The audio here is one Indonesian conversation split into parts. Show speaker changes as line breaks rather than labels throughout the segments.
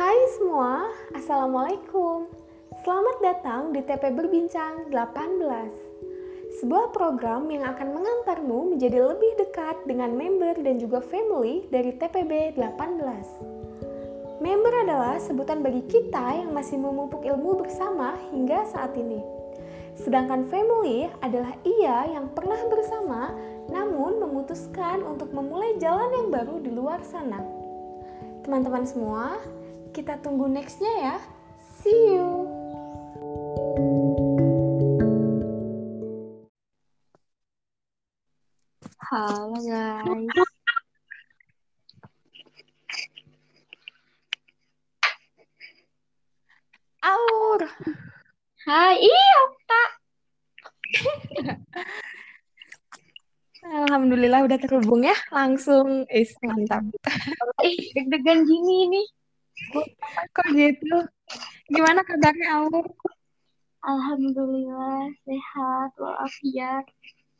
Hai semua, Assalamualaikum. Selamat datang di TP Berbincang 18. Sebuah program yang akan mengantarmu menjadi lebih dekat dengan member dan juga family dari TPB 18. Member adalah sebutan bagi kita yang masih memupuk ilmu bersama hingga saat ini. Sedangkan family adalah ia yang pernah bersama namun memutuskan untuk memulai jalan yang baru di luar sana. Teman-teman semua, kita tunggu nextnya ya. See you!
Halo guys.
Aur!
Hai, iya Kak.
Alhamdulillah udah terhubung ya, langsung is mantap.
Ih, deg-degan gini nih.
Kok gitu? Gimana kabarnya Aur?
Alhamdulillah sehat walafiat.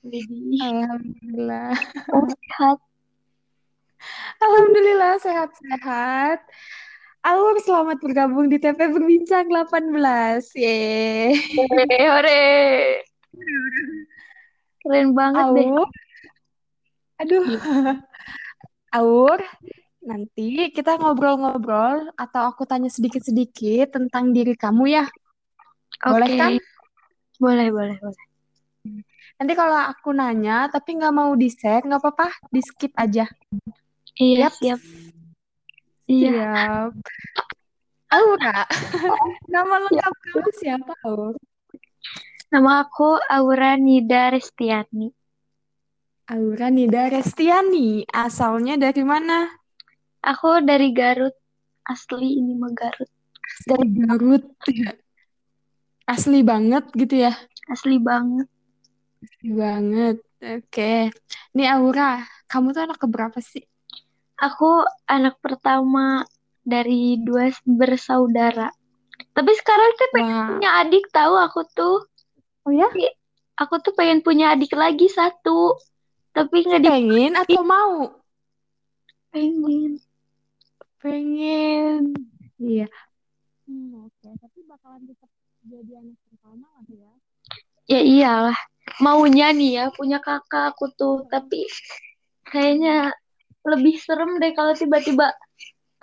Alhamdulillah.
oh, sehat.
Alhamdulillah sehat-sehat. Aur selamat bergabung di TP Berbincang 18. Yeay.
Hore. Keren banget deh.
Aur. Aduh. Aur, nanti kita ngobrol-ngobrol atau aku tanya sedikit-sedikit tentang diri kamu ya. Boleh kan?
Boleh, boleh, boleh.
Nanti kalau aku nanya tapi nggak mau di-share, nggak apa-apa, di-skip aja.
Iya,
Yap.
siap. Iya.
Siap. Aura, nama lengkap kamu siapa, Aur?
Nama aku Aura Nida Restiani.
Aura Nida Restiani. Asalnya dari mana?
Aku dari Garut. Asli ini mah Garut.
Dari Garut. Asli banget gitu ya?
Asli banget.
Asli banget. Oke. Nih Aura, kamu tuh anak keberapa sih?
Aku anak pertama dari dua bersaudara. Tapi sekarang tuh pengen
Wah.
punya adik tahu aku tuh.
Oh ya?
Aku tuh pengen punya adik lagi satu. Tapi nggak
Pengen atau mau?
dipengen.
Pengen. Iya. Hmm, oke. Tapi bakalan tetap jadi anak pertama lah ya.
Ya iyalah. Maunya nih ya punya kakak aku tuh. Tapi kayaknya lebih serem deh kalau tiba-tiba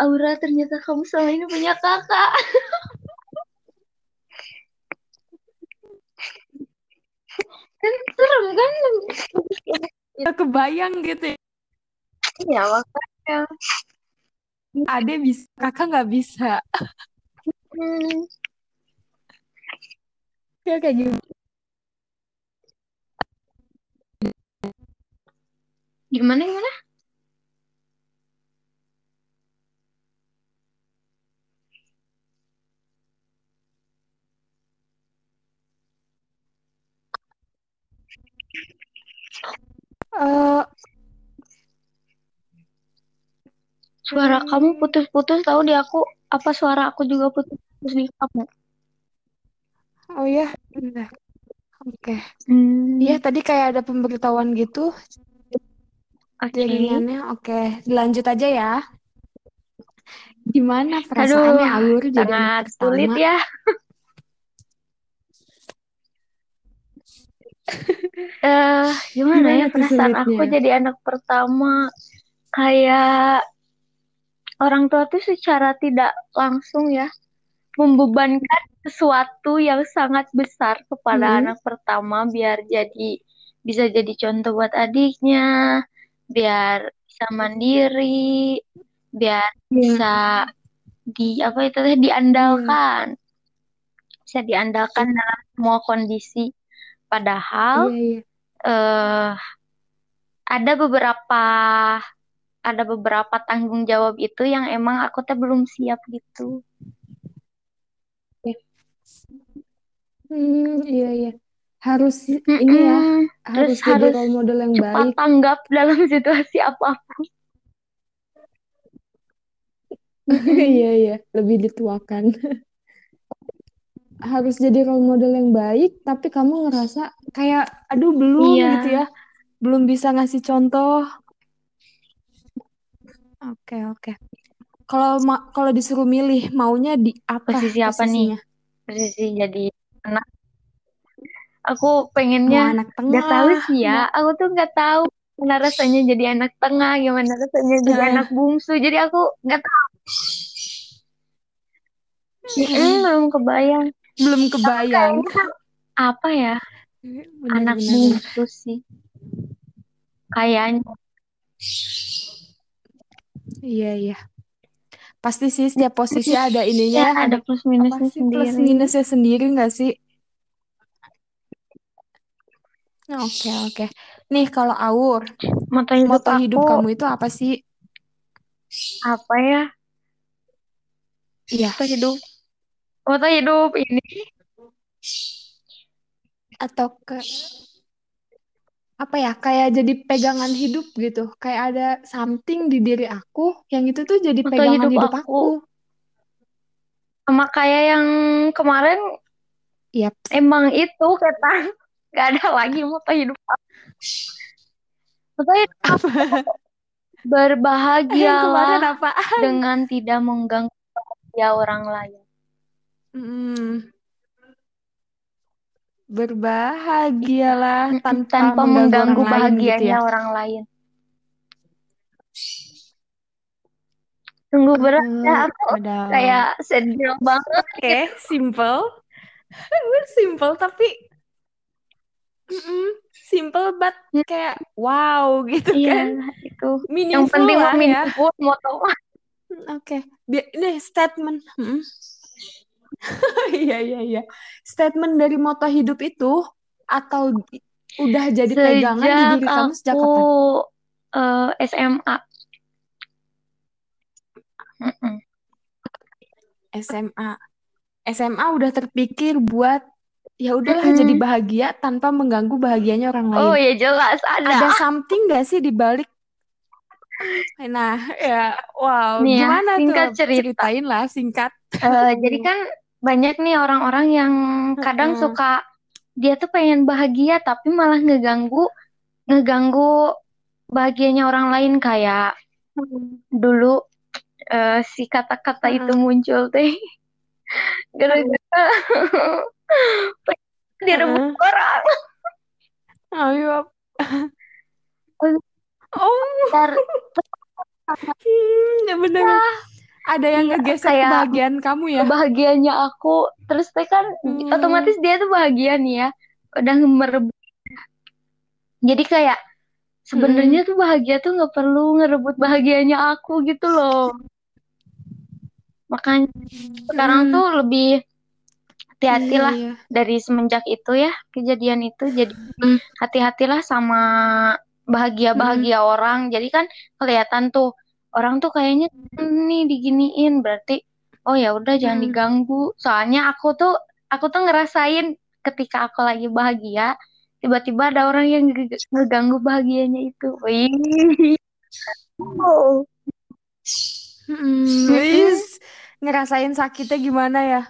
Aura ternyata kamu selama ini punya kakak. kan serem kan?
Nggak kebayang gitu ya.
Iya makanya.
Ade bisa, kakak nggak bisa.
Hmm.
Ya kayak gitu.
Gimana gimana?
Eh,
Suara kamu putus-putus tahu di aku. Apa suara aku juga putus-putus di kamu?
oh ya. Oke.
Hmm.
Iya, tadi kayak ada pemberitahuan gitu
Oke.
jaringannya. Oke, dilanjut aja ya. Gimana perasaannya
Aduh,
jadi
sangat
anak
sulit
pertama?
ya. Eh, gimana ya
Gimana tuh
perasaan aku jadi anak pertama? Kayak orang tua tuh secara tidak langsung ya membebankan sesuatu yang sangat besar kepada
Hmm.
anak pertama biar jadi bisa jadi contoh buat adiknya, biar bisa mandiri, biar
Iya,
bisa di apa itu teh diandalkan, bisa diandalkan dalam semua kondisi. Padahal
iya, iya.
eh ada beberapa ada beberapa tanggung jawab itu yang emang aku teh belum siap gitu.
Hmm, iya, iya. Harus ini ya, harus
Terus
jadi
harus
role model yang
cepat
baik.
tanggap dalam situasi apa pun.
Iya, iya, lebih dituakan. Harus jadi role model yang baik, tapi kamu ngerasa kayak, aduh belum
Iya.
gitu ya, belum bisa ngasih contoh. Oke, oke. Kalau ma- kalau disuruh milih maunya di apa
Posisi apa nih?
posisinya?
Posisi jadi anak. Aku
Mau
pengennya
anak
nggak tahu
tengah,
sih ya. Aku tuh nggak tahu gimana rasanya jadi anak tengah, gimana rasanya jadi anak bungsu. Jadi aku nggak tahu. Mm, belum kebayang.
belum kebayang.
Apa ya? anak
Benar-benar.
bungsu sih. Kayaknya.
Iya, iya. Pasti sih setiap posisi ada
Ya,
ininya, ya,
ada
ada
plus minusnya
sih plus
sendiri.
minusnya sendiri nggak sih? Oke, oke. Nih kalau Aur,
Moto hidup
moto hidup
aku
kamu itu apa sih?
apa ya?
Iya,
Moto hidup. Moto hidup ini
atau ke apa ya? Kayak jadi pegangan hidup gitu. Kayak ada something di diri aku yang itu tuh jadi pegangan
hidup
hidup
aku
aku.
sama kayak yang kemarin
Yap.
emang itu kata nggak ada lagi moto hidup aku. Moto hidup
Apa?
Berbahagialah
apa?
dengan tidak mengganggu bahagia orang lain.
Hmm. Berbahagialah tanpa
tanpa
mengganggu
mengganggu
orang lain gitu
bahagianya
ya.
orang lain. Sungguh berat ya
Eh,
aku
ada.
kayak sedih banget.
Oke, simple. Simple tapi mm-mm, simple but kayak wow gitu
Iya,
kan.
itu. Yang
Meaningful
penting
lah ya.
meaningful.
Oke. Bi- Ini statement. Mm-mm. Iya, iya, iya. Statement dari moto hidup itu atau udah jadi pegangan di
Sejak
diri kamu sejak
aku
kapan?
eh, SMA.
SMA. SMA udah terpikir buat ya udahlah jadi
Mm-mm.
bahagia tanpa mengganggu bahagianya orang lain.
Oh ya jelas ada.
Ada something gak sih di balik? Nah, ya, wow,
Nih ya,
gimana
singkat
tuh?
cerita.
Ceritain lah singkat.
Eh, jadi kan banyak nih orang-orang yang kadang
Heeh.
suka dia tuh pengen bahagia tapi malah ngeganggu ngeganggu bahagianya orang lain kayak dulu eh, si kata-kata itu
Heeh.
muncul teh gara-gara direbut
Heeh.
orang.
Ayo. Oh,
Ntar
hmm, ya bener. Ada yang
iya
ngegesek
kayak
kebahagiaan kamu ya?
bahagianya aku terus teh kan
Hmm.
otomatis dia tuh bahagia nih ya udah merebut jadi kayak
Hmm.
sebenarnya tuh bahagia tuh nggak perlu ngerebut bahagianya aku gitu loh makanya sekarang
Hmm.
tuh lebih
Iya,
hati-hatilah
iya.
dari semenjak itu ya kejadian itu jadi
Hmm.
hati-hatilah sama
Hmm.
bahagia-bahagia orang jadi kan kelihatan tuh orang tuh kayaknya nih diginiin berarti oh ya udah jangan
Hmm.
diganggu soalnya aku tuh aku tuh ngerasain ketika aku lagi bahagia tiba-tiba ada orang yang nge- ngeganggu bahagianya itu wih oh.
Hmm. Ngerasain sakitnya gimana ya?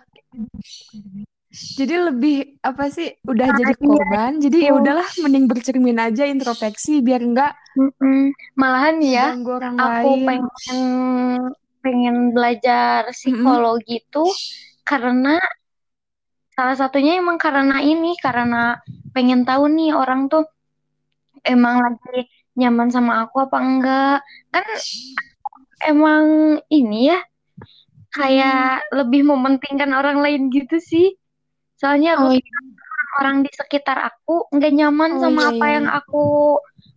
Jadi lebih apa sih? Udah
Nah,
jadi
iya
korban. Jadi ya udahlah, mending bercermin aja introspeksi biar enggak
Mm-mm. Malahan ya,
orang
aku
lain.
pengen pengen belajar
Mm-mm.
psikologi itu karena salah satunya emang karena ini, karena pengen tahu nih orang tuh emang lagi nyaman sama aku apa enggak. Kan emang ini ya
Hmm.
kayak lebih mementingkan orang lain gitu sih. Soalnya
Oh
aku
iya.
orang di sekitar aku nggak nyaman
Oh
sama
iya
apa
iya.
yang aku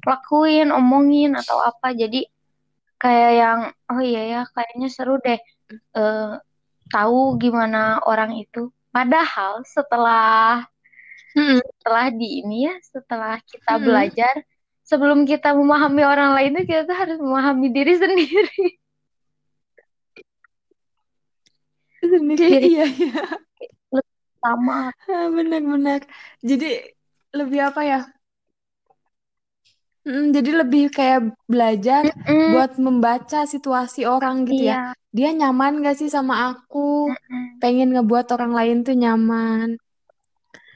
lakuin, omongin atau apa. Jadi kayak yang oh iya ya kayaknya seru deh eh, tahu gimana orang itu. Padahal setelah
Mm-mm.
setelah di ini ya, setelah kita
Mm-mm.
belajar, sebelum kita memahami orang lain itu kita tuh harus memahami diri sendiri.
Sendiri,
Diri
iya iya.
Sama.
Ah, Benar-benar. Jadi lebih apa ya? Mm, jadi lebih kayak belajar
Mm-mm,
buat membaca situasi orang gitu ya.
iya.
Dia nyaman gak sih sama aku?
Mm-mm.
Pengen ngebuat orang lain tuh nyaman.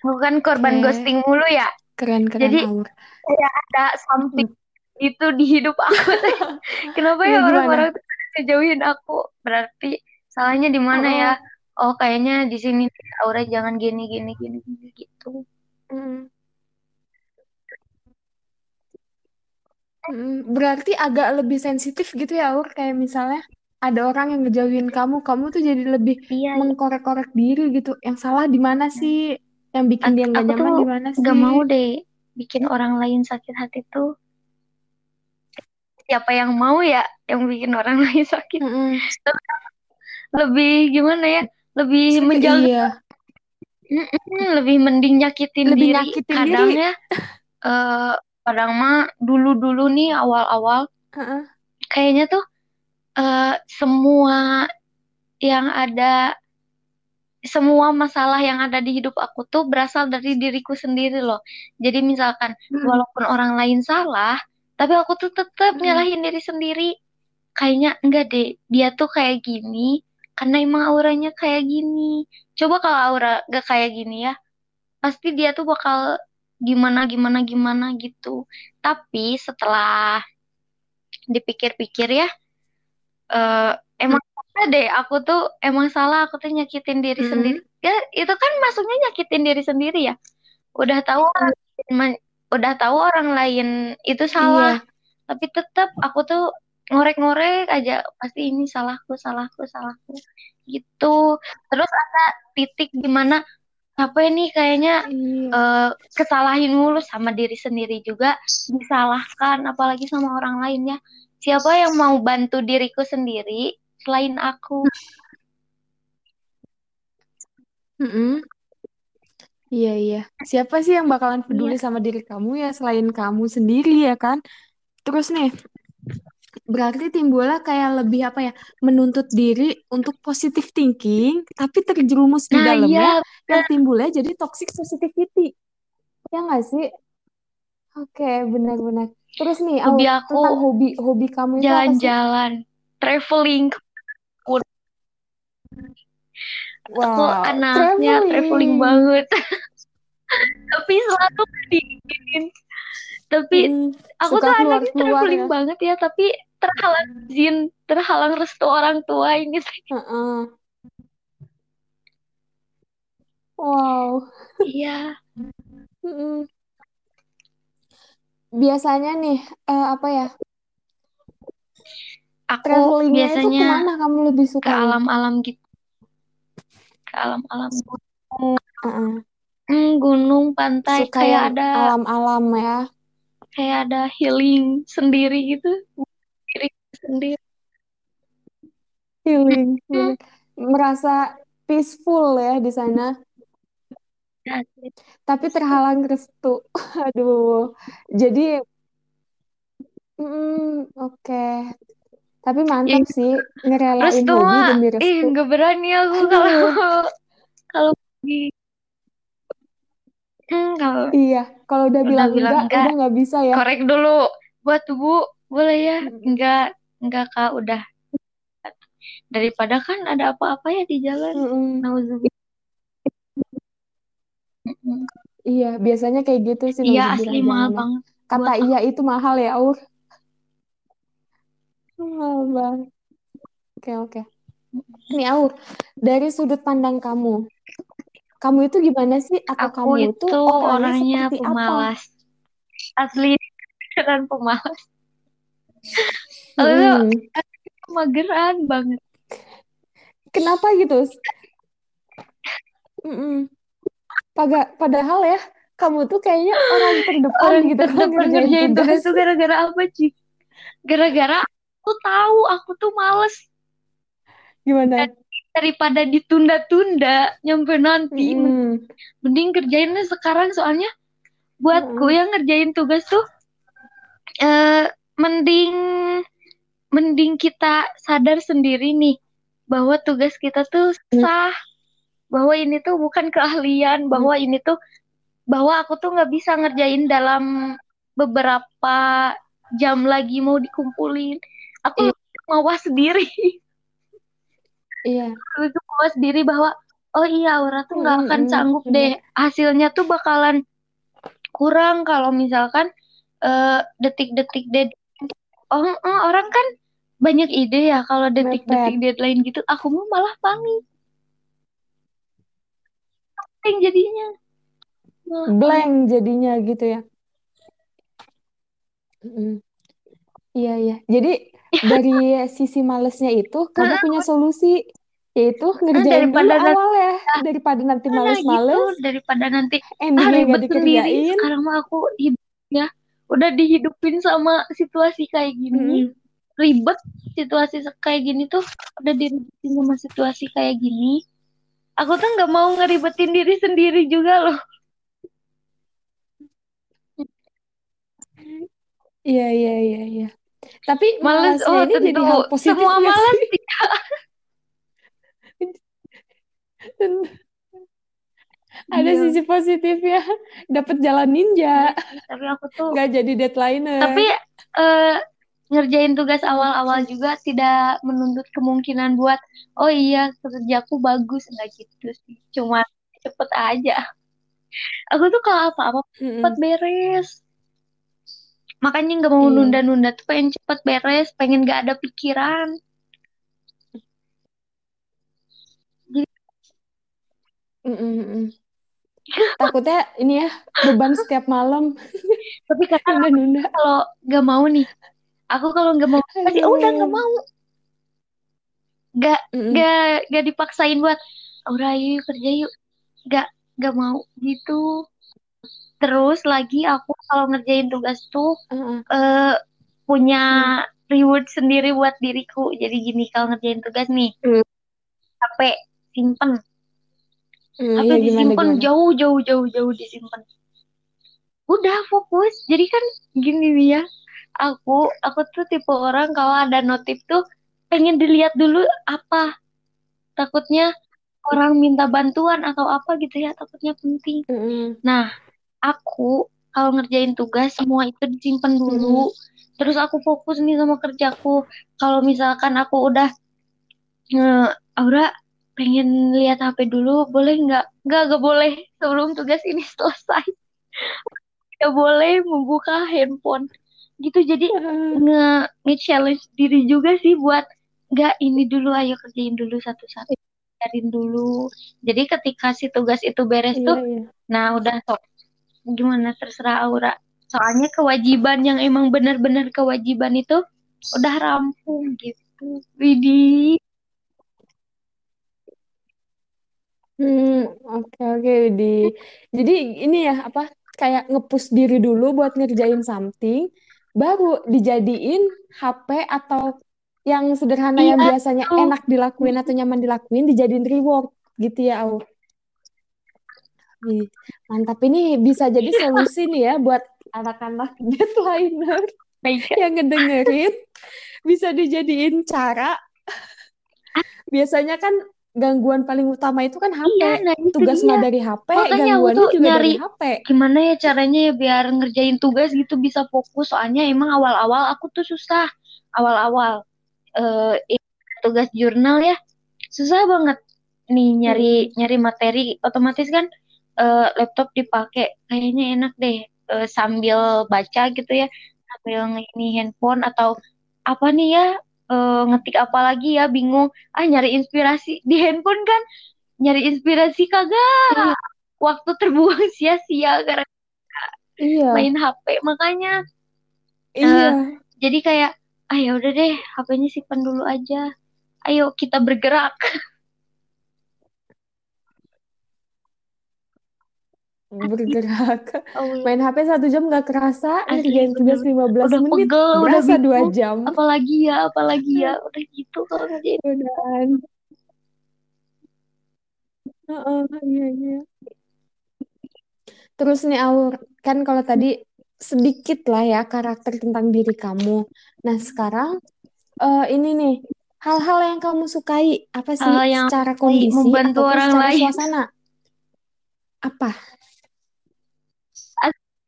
Bukan korban
Oke,
ghosting mulu ya.
keren-keren
Jadi
Aur.
kayak ada something
Mm.
itu di hidup aku. Kenapa
Iya
ya
gimana?
orang-orang tuh ngejauhin aku berarti salahnya di mana
Oh,
ya
oh.
kayaknya di sini Aura jangan gini gini gini gini gitu
Mm. Mm, Berarti agak lebih sensitif gitu ya, Aur. Kayak misalnya ada orang yang ngejauhin kamu, kamu tuh jadi lebih
iya iya.
mengkorek-korek diri gitu. Yang salah di mana sih? Yang bikin dia nggak nyaman di mana
nggak
sih?
mau deh bikin orang lain sakit hati tuh siapa yang mau ya yang bikin orang lain sakit
Mm-mm.
lebih gimana ya lebih menjaga
Iya,
lebih mending nyakitin
lebih
diri
nyakitin
kadang
diri.
ya eh kadang mah dulu-dulu nih awal-awal
Heeh.
kayaknya tuh eh, semua yang ada semua masalah yang ada di hidup aku tuh berasal dari diriku sendiri loh. Jadi misalkan
Hmm.
walaupun orang lain salah, tapi aku tuh tetap
Mm-mm.
nyalahin diri sendiri. Kayaknya enggak deh, dia tuh kayak gini karena emang auranya kayak gini. Coba kalau aura gak kayak gini ya, pasti dia tuh bakal gimana gimana gimana gitu. Tapi setelah dipikir-pikir ya, eh, emang salah deh aku tuh emang salah aku tuh nyakitin diri
Mm-mm.
sendiri ya itu kan masuknya nyakitin diri sendiri ya udah tahu orang lain men- udah tahu orang lain itu salah
Iya.
tapi tetap aku tuh ngorek-ngorek aja pasti ini salahku salahku salahku gitu terus ada titik di mana apa nih kayaknya
Iya.
eh, kesalahin mulu sama diri sendiri juga disalahkan apalagi sama orang lain ya siapa yang mau bantu diriku sendiri selain aku
Mm-mm. Iya, iya. Siapa sih yang bakalan
iya
peduli sama diri kamu ya selain kamu sendiri ya kan? Terus nih, berarti timbullah kayak lebih apa ya, menuntut diri untuk positive thinking, tapi terjerumus di
nah iya
dalamnya yang
bener.
timbulnya jadi toxic positivity. Ya nggak sih? Oke, benar-benar. Terus nih,
hobi aku
tentang hobi hobi kamu
jalan-jalan traveling aku
Wow,
anaknya traveling
traveling.
banget tapi selalu diizinin tapi
Mm-mm.
aku tuh anaknya traveling
ya.
banget ya tapi terhalang izin terhalang restu orang tua ini
Heeh. Wow.
iya
Mm-mm. Biasanya nih, eh, apa ya,
aku
travelingnya itu
biasanya
ke mana kamu lebih
ke
suka nih?
alam-alam gitu ke alam-alam. Hmm, gunung pantai
Suka
kayak ada
alam-alam ya.
Kayak ada healing sendiri gitu diri sendiri
Healing, healing. Merasa peaceful ya di sana, tapi terhalang restu. Aduh. Jadi, mm, oke. Tapi
Ya,
mantap sih ngerelain
restu
hobi demi
ih
restu.
nggak berani aku kalau kalau pergi Hmm, kalau
Iya, kalau udah
udah
bilang
bilang
enggak,
enggak
udah nggak bisa ya.
korek dulu buat bu boleh ya
Mm-mm.
enggak enggak kak udah daripada kan ada apa-apa ya di jalan
Mm-mm.
nauzubillah Mm-mm.
Iya, biasanya kayak gitu sih,
iya asli mahal banget
Kata
buat
iya
aku
itu mahal ya, Aur. Mahal banget. Oke, oke. Nih, Aur, dari sudut pandang kamu, kamu itu gimana sih? Atau
aku
kamu itu
itu
orangnya
orangnya
seperti apa?
pemalas asli beneran pemalas aku tuh
Mm-mm.
mageran banget
Kenapa gitu? Pada, padahal ya, kamu tuh kayaknya orang terdepan
orang
gitu kan
terdepan
ngerjain
ngerjain tugas tuh gara-gara apa sih gara-gara aku tahu aku tuh males
Gimana?
Daripada ditunda-tunda nyampe nanti.
Mm-mm.
mending kerjainnya sekarang soalnya buatku
Mm-mm.
yang ngerjain tugas tuh eh mending mending kita sadar sendiri nih bahwa tugas kita tuh sah bahwa ini tuh bukan keahlian bahwa ini tuh bahwa aku tuh nggak bisa ngerjain dalam beberapa jam lagi mau dikumpulin. Aku mawas sendiri
Iya.
itu mawas diri bahwa oh iya Aura tuh nggak akan sanggup deh hasilnya tuh bakalan kurang kalau misalkan eh, detik-detik dead oh, oh, orang kan banyak ide ya kalau detik-detik deadline gitu. Aku mau malah panik. Yang jadinya. Malah.
Blank jadinya gitu ya. Mm. Iya, iya. Jadi dari sisi malesnya itu kamu punya solusi yaitu ngerjain dulu
daripada nanti-
awal ya daripada nanti
Nah,
males-males
gitu daripada nanti ah,
endingnya gak
ribet sendiri. Sekarang mah aku hidup ya udah dihidupin sama situasi kayak gini.
Mm-mm.
Ribet situasi kayak gini tuh udah diribetin sama situasi kayak gini. Aku tuh nggak mau ngeribetin diri sendiri juga loh.
Iya, iya, iya, iya. Tapi malesnya
oh
ini jadi
tentu
hal positif
semua malas
sih? Ada
Iya.
sisi positifnya, dapat jalan ninja,
Tapi aku tuh
nggak jadi deadliner.
tapi eh, ngerjain tugas awal-awal juga tidak menuntut kemungkinan buat oh iya kerjaku bagus nggak gitu sih. Cuma cepet aja. Aku tuh kalau apa-apa cepet beres makanya nggak mau
Iya.
nunda-nunda tuh pengen cepet beres pengen gak ada pikiran
Mm-mm, mm-mm. Takutnya ini ya beban setiap malam
tapi kadang
nunda-nunda.
kalau nggak mau nih aku kalau nggak mau pasti
Aduh.
udah nggak mau nggak
Mm-mm.
nggak nggak dipaksain buat udah yuk, kerja yuk nggak nggak mau gitu terus lagi aku kalau ngerjain tugas tuh
Uh-uh.
eh, punya reward sendiri buat diriku. Jadi gini kalau ngerjain tugas nih
Hmm.
HP simpen.
Mm,
HP
iya,
disimpan jauh jauh jauh jauh disimpan udah fokus. Jadi kan gini nih ya aku aku tuh tipe orang kalau ada notif tuh pengen dilihat dulu apa. Takutnya orang minta bantuan atau apa gitu ya takutnya penting.
Mm-mm.
nah aku kalau ngerjain tugas semua itu disimpan dulu. Terus aku fokus nih sama kerjaku. Kalau misalkan aku udah nge Aura pengen lihat HP dulu boleh nggak? Nggak nggak boleh. Sebelum tugas ini selesai. Nggak boleh membuka handphone. Gitu jadi
Uh,
nge nge challenge diri juga sih buat nggak ini dulu ayo kerjain dulu satu-satu. Cariin dulu. Jadi ketika si tugas itu beres
iya,
tuh
iya.
nah udah sok gimana terserah Aura soalnya kewajiban yang emang benar-benar kewajiban itu udah rampung gitu Widih
Hmm, oke oke di. Jadi ini ya apa kayak ngepush diri dulu buat ngerjain something, baru dijadiin HP atau yang sederhana yang
Iya,
biasanya
tuh.
enak dilakuin atau nyaman dilakuin dijadiin reward gitu ya, Au. Mantap ini bisa jadi solusi nih ya buat anak-anak deadliner
Baik.
yang ngedengerin bisa dijadiin cara. Biasanya kan gangguan paling utama itu kan HP.
Iya, nah itu
Tugas mah dari HP,
Makanya
gangguannya
tuh
juga dari
nyari
HP.
gimana ya caranya ya biar ngerjain tugas gitu bisa fokus soalnya emang awal-awal aku tuh susah awal-awal eh tugas jurnal ya susah banget nih nyari nyari materi otomatis kan eh, laptop dipakai. Kayaknya enak deh eh, sambil baca gitu ya. Sambil ini handphone atau apa nih ya eh, ngetik apa lagi ya bingung. Ah nyari inspirasi. Di handphone kan nyari inspirasi kagak.
Iya.
waktu terbuang sia-sia karena
Iya,
main HP makanya
iya.
jadi kayak ah ya udah deh HP-nya simpan dulu aja. Ayo kita bergerak
Bergerak.
oh,
Main HP satu jam gak kerasa, ngerjain tugas 15
udah
menit,
pegel udah
berasa dua jam.
apalagi ya apalagi ya udah gitu kalau ngerjain
Udahan. Heeh, iya, iya. Terus nih Aur, kan kalau tadi sedikit lah ya karakter tentang diri kamu. Nah sekarang eh, ini nih, hal-hal yang kamu sukai apa sih
Hal yang
secara kondisi
membantu orang
secara
lain.
suasana? Apa?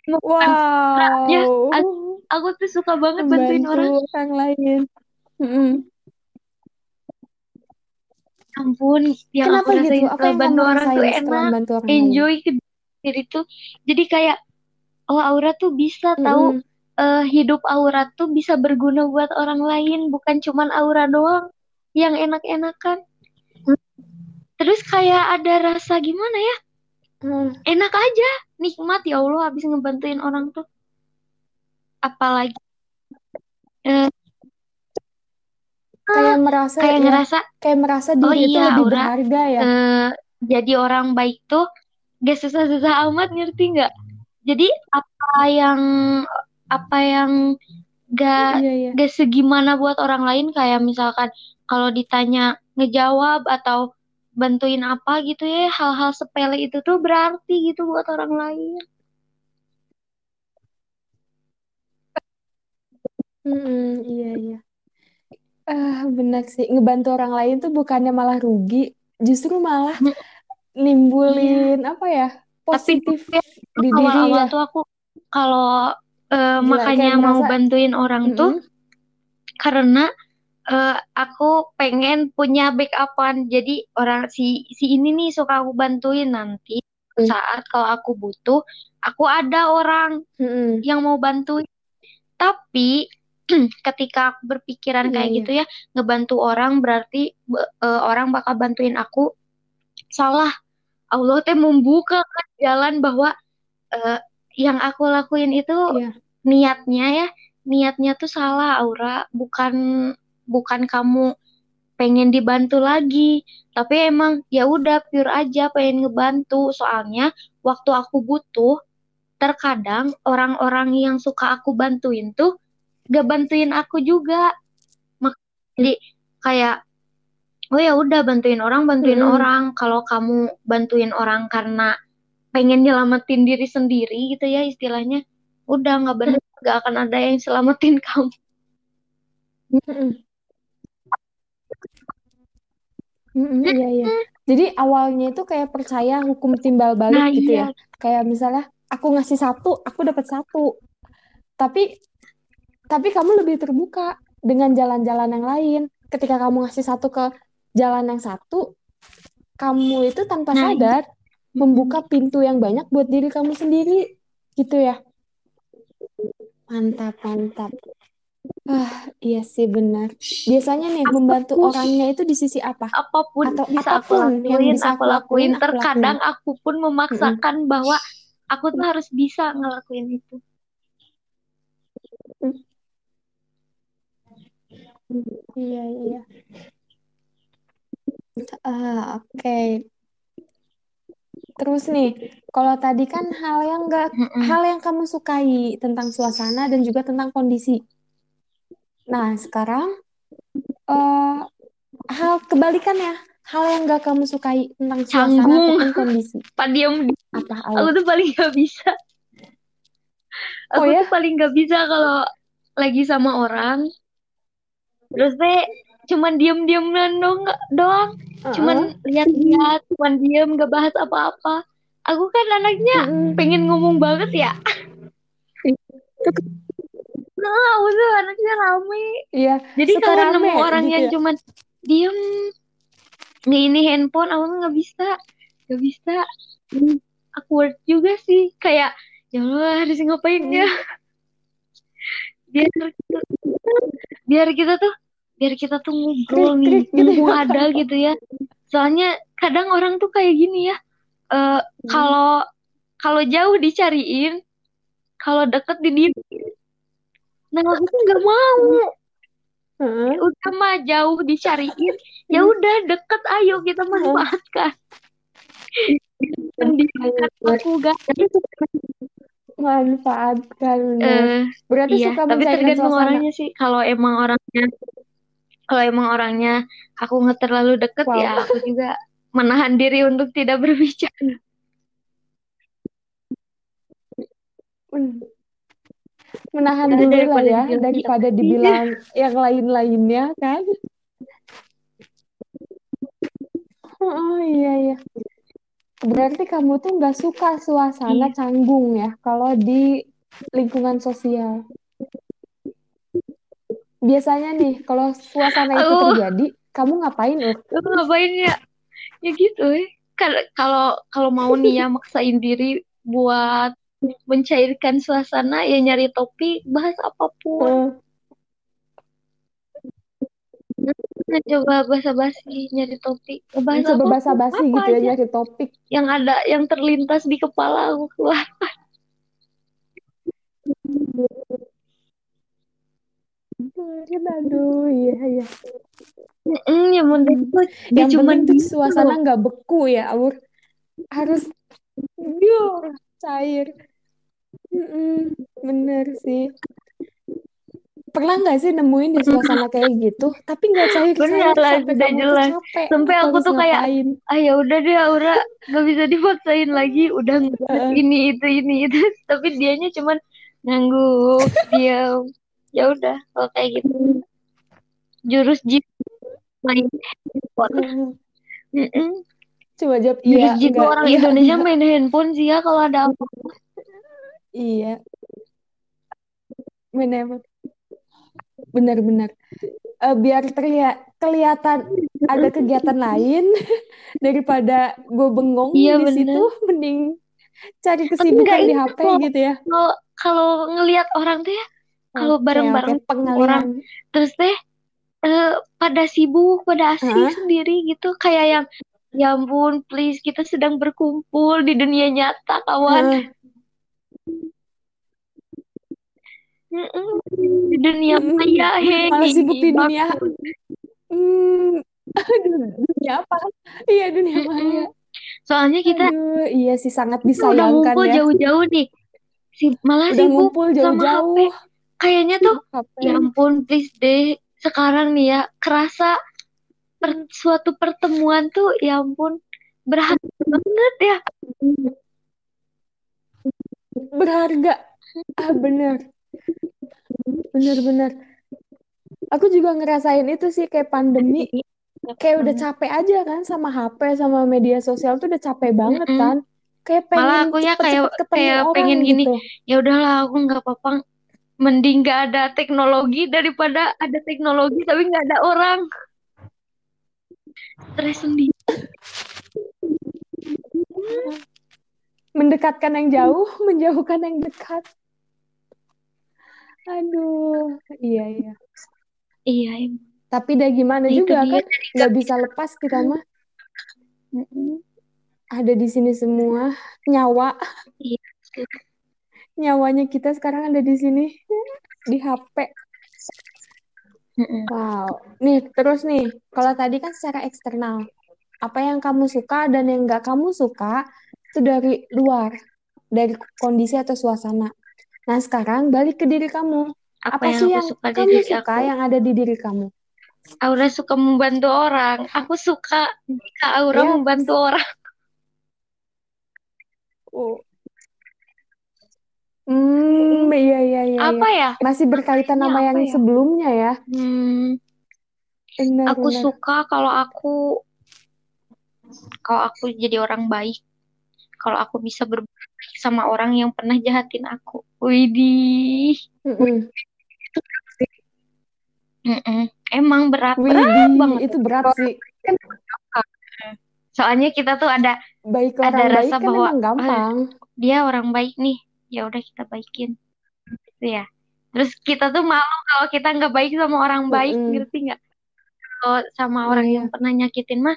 Ya,
Wow,
aku tuh suka banget bantuin orang
membantu orang lain. Mm-mm.
ampun yang
Kenapa
aku
gitu?
rasain setelah
yang
bantu orang tuh enak
membantu orang
enjoy diri tuh jadi kayak oh Aura tuh bisa tahu
Mm-mm.
eh, hidup Aura tuh bisa berguna buat orang lain, bukan cuman Aura doang yang enak-enakan. Terus kayak ada rasa gimana ya?
Hmm.
Enak aja, nikmat ya Allah habis ngebantuin orang tuh. Apalagi eh,
kayak merasa
kayak
ya,
ngerasa
kayak merasa
oh
diri itu
iya
lebih
Aura
berharga ya.
eh, jadi orang baik tuh gak susah-susah amat ngerti nggak? Jadi apa yang apa yang gak
Iya, iya.
gak segimana buat orang lain kayak misalkan kalau ditanya ngejawab atau bantuin apa gitu ya hal-hal sepele itu tuh berarti gitu buat orang lain.
Mm-mm, iya, iya. Ah, benar sih. Ngebantu orang lain tuh bukannya malah rugi, justru malah
Iya.
nimbulin apa ya?
Tapi
Positif
ya,
di diri
awal-awal
ya.
tuh aku kalau
Gila,
makanya mau bantuin orang tuh
mm-mm,
karena eh, aku pengen punya backupan. Jadi orang si si ini nih suka aku bantuin nanti
mm,
saat kalau aku butuh, aku ada orang
mm-mm.
yang mau bantuin. Tapi ketika aku berpikiran kayak
iya.
gitu ya, ngebantu orang berarti be- eh, orang bakal bantuin aku. Salah. Allah teh membuka kan jalan bahwa eh, yang aku lakuin itu
Iya.
niatnya ya, niatnya tuh salah, Aura. Bukan bukan kamu pengen dibantu lagi, tapi emang ya udah pure aja pengen ngebantu. Soalnya waktu aku butuh, terkadang orang-orang yang suka aku bantuin tuh gak bantuin aku juga. Jadi kayak oh ya udah bantuin orang, bantuin
Mm-mm.
orang. Kalau kamu bantuin orang karena pengen nyelamatin diri sendiri gitu ya istilahnya, udah nggak bener, gak akan ada yang selamatin kamu.
Mm-mm. Mm-mm, iya, iya. Jadi awalnya itu kayak percaya hukum timbal balik
Nah
gitu
iya,
ya. Kayak misalnya aku ngasih satu, aku dapat satu. Tapi tapi kamu lebih terbuka dengan jalan-jalan yang lain. Ketika kamu ngasih satu ke jalan yang satu, kamu itu tanpa
nah iya.
sadar membuka pintu yang banyak buat diri kamu sendiri. Gitu ya. Mantap, mantap. Ah, iya sih benar. Biasanya nih membantu
Apa pun,
orangnya itu di sisi apa?
apa pun
Atau
bisa aku
apa pun yang
lakuin,
bisa
aku
aku lakuin, aku
Terkadang
lakuin.
aku pun memaksakan bahwa aku tuh harus bisa ngelakuin itu.
Iya, iya. Ah, oke. Terus nih, kalau tadi kan hal yang enggak, hal yang kamu sukai tentang suasana dan juga tentang kondisi. Nah, sekarang eh hal kebalikannya, hal yang enggak kamu sukai tentang suasana
Canggung,
ataupun kondisi.
Pak diem.
Apa,
Aku tuh paling gak bisa.
Oh
Aku
ya?
tuh paling gak bisa kalau lagi sama orang. Terus teh cuman diem-diem doang, doang. Cuman
Heeh.
lihat-lihat, cuman diem gak bahas apa-apa. Aku kan anaknya
Mm-mm.
pengen ngomong banget ya. Nah, aku tuh anaknya rame.
Iya,
Jadi kalau nemu orang
gitu
yang
ya.
cuman diem di ini handphone, aku nggak bisa, nggak bisa.
Hmm.
Awkward juga sih, kayak ya Allah harus ngapain ya?
Hmm.
Biar kita, biar kita tuh, biar kita tuh ngobrol nih,
gitu ya.
ada gitu ya. Soalnya kadang orang tuh kayak gini ya, eh,
Hmm.
kalau kalau jauh dicariin, kalau deket didiemin. Nah aku tuh nggak mau.
Heeh.
Ya udah mah jauh dicariin, ya
Hmm.
udah deket, ayo kita
Heeh.
manfaatkan. Mendiamkan aku gak
Manfaatkan
eh
Berarti
iya,
suka
tapi tergantung
suasana.
orangnya sih. Kalau emang orangnya, kalau emang orangnya aku nggak terlalu deket
Wow.
ya, aku juga menahan diri untuk tidak berbicara.
Menahan dulu lah ya, daripada dibilang yang lain-lainnya kan. Oh iya iya. Berarti kamu tuh nggak suka suasana
Iya.
canggung ya kalau di lingkungan sosial. Biasanya nih, kalau suasana itu
Aku,
terjadi, kamu ngapain,
aku ngapain ya? Ya gitu ya. Kalau kalau kalau mau nih ya maksain diri buat mencairkan suasana ya nyari topik bahas apa pun
Heeh.
Nah, coba basa-basi nyari topik bahas
Coba basa-basi
apa
gitu ya
aja
nyari topik.
yang ada yang terlintas di kepala aku keluar
Kemarin, aduh, iya iya.
Mm, yang penting tuh cuman
tuh
gitu
suasana nggak beku ya, Aur. Harus biar cair. Mm-mm, bener sih. Pernah nggak sih nemuin di suasana kayak gitu, tapi nggak cair-cair
Bener lah,
sampai
jelas.
capek
Sampai aku
harus
tuh kayak,
ngapain?
ah ya udah deh Aura, nggak bisa dipaksain lagi. Udah ini itu ini itu, tapi dianya cuman ngangguk, diam. Ya udah, kalau kayak gitu jurus jitu main handphone.
Heeh.
Mm-mm.
Coba jawab
Jurus
iya enggak
orang
iya
Indonesia
enggak.
main handphone sih ya kalau ada apa.
Iya, benar benar-benar. Eh, biar terlihat kelihatan ada kegiatan lain daripada gue bengong
Iya
di situ,
bener.
mending cari
Enggak
kesibukan di HP
kok.
gitu ya.
Kalau kalau ngelihat orang tuh ya, kalau bareng-bareng sama orang terus teh eh, pada sibuk, pada asik
Hah?
sendiri gitu, kayak yang ya ampun, please kita sedang berkumpul di dunia nyata, kawan.
Heeh.
Mm-mm. Di dunia maya, hei,
Malah sibuk di dunia. Hmm, aduh, dunia apa? Iya, dunia maya.
Soalnya kita
Aduh, iya sih sangat
kita udah
disayangkan
ngumpul
ya.
jauh-jauh nih, si malah
Udah
sibuk
ngumpul
sama HP.
jauh-jauh,
Kayaknya tuh,
HP.
ya ampun, please deh, sekarang nih ya, kerasa per- suatu pertemuan tuh, ya ampun, berharga banget ya.
Berharga. Ah, bener. Bener-bener. Aku juga ngerasain itu sih kayak pandemi, kayak udah capek aja kan sama HP, sama media sosial tuh udah capek banget kan. Kayak
Malah
pengen
aku ya kayak kayak
orang
pengen gini,
gitu.
ya udahlah aku nggak apa-apa, mending nggak ada teknologi daripada ada teknologi tapi nggak ada orang. Stres sendiri.
Mendekatkan yang jauh, menjauhkan yang dekat. Aduh, iya iya.
Iya, em.
Tapi udah gimana
Nah,
juga
dia
kan, nggak bisa lepas kita mah. Ada di sini semua nyawa,
Iya.
nyawanya kita sekarang ada di sini di HP. Wow, nih terus nih, kalau tadi kan secara eksternal, apa yang kamu suka dan yang nggak kamu suka itu dari luar, dari kondisi atau suasana. Nah sekarang balik ke diri kamu,
Apa
apa
yang
sih yang
suka
kamu
dari
suka
aku?
yang ada di diri kamu?
Aura suka membantu orang. Aku suka jika Aura
Ya,
membantu orang.
oh. Hmm, iya iya iya
Apa
iya.
ya?
Masih berkaitan sama yang
apa ya?
sebelumnya ya.
Hmm,
Benar
aku
benar.
suka kalau aku kalau aku jadi orang baik. Kalau aku bisa berbuat baik sama orang yang pernah jahatin aku. Widih.
Mm-mm.
Mm-mm. Emang berat, berat
Widih,
banget.
itu berat sih.
Soalnya kita tuh ada
Baik
ada
orang baik
rasa
kan
bahwa
emang
"Ah,
gampang.
dia orang baik nih. Ya udah kita baikin. Gitu ya. Terus kita tuh malu kalau kita nggak baik sama orang baik,
Mm-mm.
ngerti nggak? Kalau sama
Iya
orang
iya.
yang pernah nyakitin mah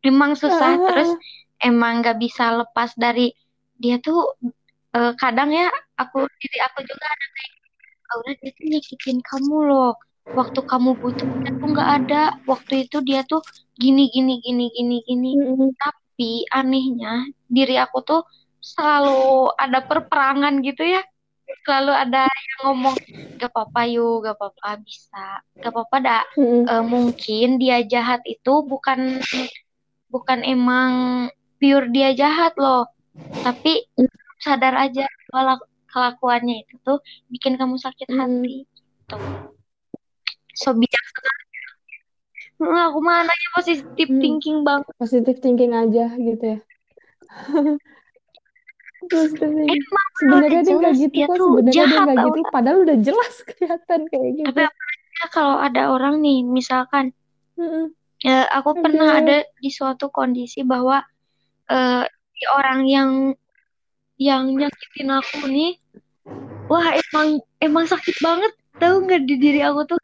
emang
Ah,
susah.
ah,
Terus emang nggak bisa lepas dari dia tuh eh, kadang ya aku diri aku juga ada kayak Aura dia tuh nyakitin kamu loh. Waktu kamu butuh dia tuh nggak ada. Waktu itu dia tuh gini gini gini gini gini.
Mm-mm.
Tapi anehnya diri aku tuh selalu ada perperangan gitu ya. Selalu ada yang ngomong gak apa-apa yuk, gak apa-apa bisa, gak apa-apa dah.
Mm-mm.
Eh, mungkin dia jahat itu bukan bukan emang pure dia jahat loh, tapi sadar aja kalau kelakuannya itu tuh bikin kamu sakit
Mm-mm.
hati. Gitu. So bijak sekali. Hmm, Aku mah anaknya positif
Hmm.
thinking banget.
Positive thinking aja gitu ya. Sebenarnya dia nggak gitu kok. Sebenarnya dia nggak gitu. Padahal udah jelas kelihatan kayak
Tapi
gitu.
apalagi kalau ada orang nih, misalkan
Mm-mm.
ya, aku pernah ada di suatu kondisi bahwa eh, si orang yang yang nyakitin aku nih wah emang emang sakit banget. Tahu nggak di diri aku tuh?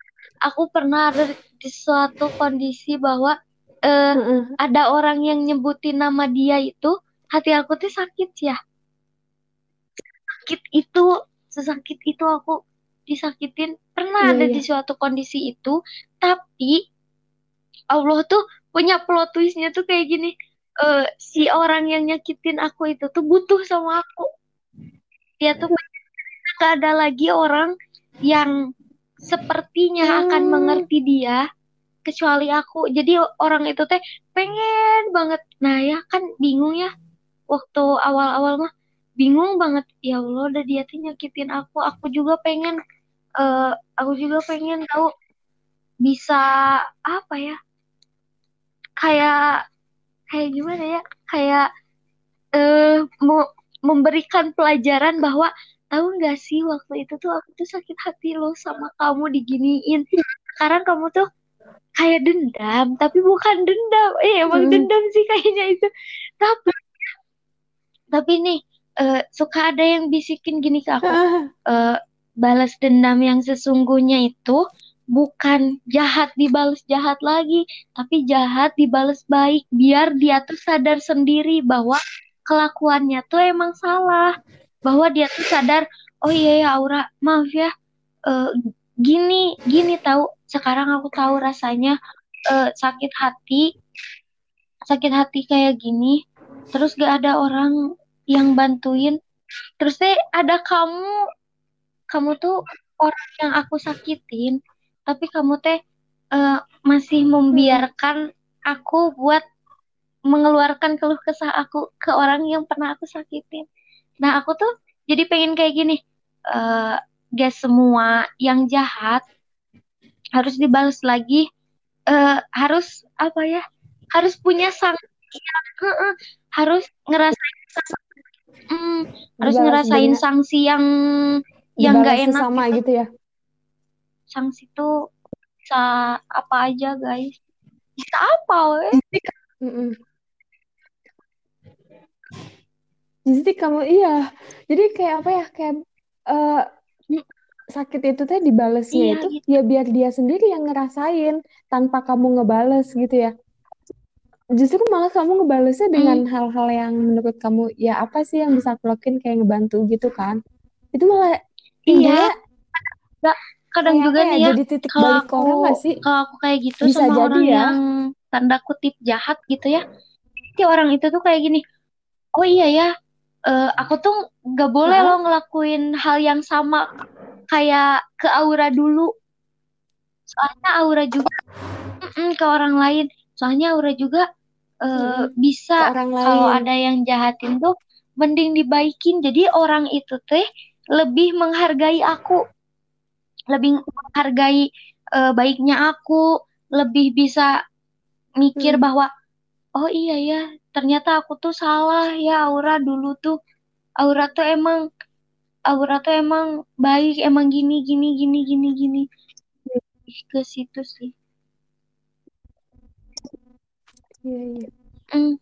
Aku pernah ada di suatu kondisi bahwa eh,
Mm-mm.
ada orang yang nyebutin nama dia itu hati aku tuh sakit ya. Sakit itu sesakit itu aku disakitin. Pernah
Iya,
ada
iya.
di suatu kondisi itu tapi Allah tuh punya plot twistnya tuh kayak gini eh, si orang yang nyakitin aku itu tuh butuh sama aku. Dia tuh gak ada lagi orang yang sepertinya akan
Hmm.
mengerti dia kecuali aku. Jadi orang itu teh pengen banget. Nah ya kan bingung ya. Waktu awal-awal mah bingung banget. Ya Allah udah dia tuh nyakitin aku. Aku juga pengen eh aku juga pengen tahu bisa apa ya? Kayak kayak gimana ya? Kayak eh mau memberikan pelajaran bahwa tahu nggak sih waktu itu tuh aku tuh sakit hati loh sama kamu diginiin. Sekarang kamu tuh kayak dendam tapi bukan dendam. Eh emang
Hmm.
dendam sih kayaknya itu. Tapi tapi nih eh, suka ada yang bisikin gini ke aku. Eh, balas dendam yang sesungguhnya itu bukan jahat dibalas jahat lagi, tapi jahat dibalas baik. Biar dia tuh sadar sendiri bahwa kelakuannya tuh emang salah, bahwa dia tuh sadar, oh iya ya Aura, maaf ya, eh, gini gini tahu sekarang aku tahu rasanya eh, sakit hati, sakit hati kayak gini, terus gak ada orang yang bantuin, terus teh ada kamu. Kamu tuh orang yang aku sakitin, tapi kamu teh eh, masih membiarkan aku buat mengeluarkan keluh kesah aku ke orang yang pernah aku sakitin. Nah, aku tuh jadi pengen kayak gini, eh gak semua yang jahat harus dibalas lagi, eh harus apa ya? Harus punya sanksi yang Heeh, harus ngerasain mm, harus
Dibalas
ngerasain sanksi yang yang gak
Dibalas
enak
sama
gitu.
gitu ya.
Sanksi tuh bisa apa aja guys bisa apa weh.
Jadi kamu iya. Jadi kayak apa ya? Kayak eh, sakit itu teh dibalesnya
Iya,
itu
gitu.
ya biar dia sendiri yang ngerasain tanpa kamu ngebales gitu ya. Justru malah kamu ngebalesnya dengan
Hmm.
hal-hal yang menurut kamu ya apa sih yang bisa aku lakuin kayak ngebantu gitu kan. Itu malah
iya
timbulnya
kadang juga
ya?
nih ya
Jadi titik
kalau
balik orang
aku
nggak sih?
kalau aku kayak gitu
Bisa
sama
jadi
orang
ya.
yang tanda kutip jahat gitu ya si orang itu tuh kayak gini oh iya ya eh, aku tuh gak boleh loh ngelakuin hal yang sama kayak ke Aura dulu soalnya Aura juga ke orang lain soalnya Aura juga
Mm-mm. Ke
bisa
orang
kalau ada yang jahatin tuh mending dibaikin jadi orang itu teh lebih menghargai aku lebih menghargai eh, baiknya aku lebih bisa mikir
Hmm.
bahwa oh iya ya ternyata aku tuh salah ya Aura dulu tuh Aura tuh emang Aura tuh emang baik emang gini gini gini gini gini ke situ sih
Iya, iya.
Mm,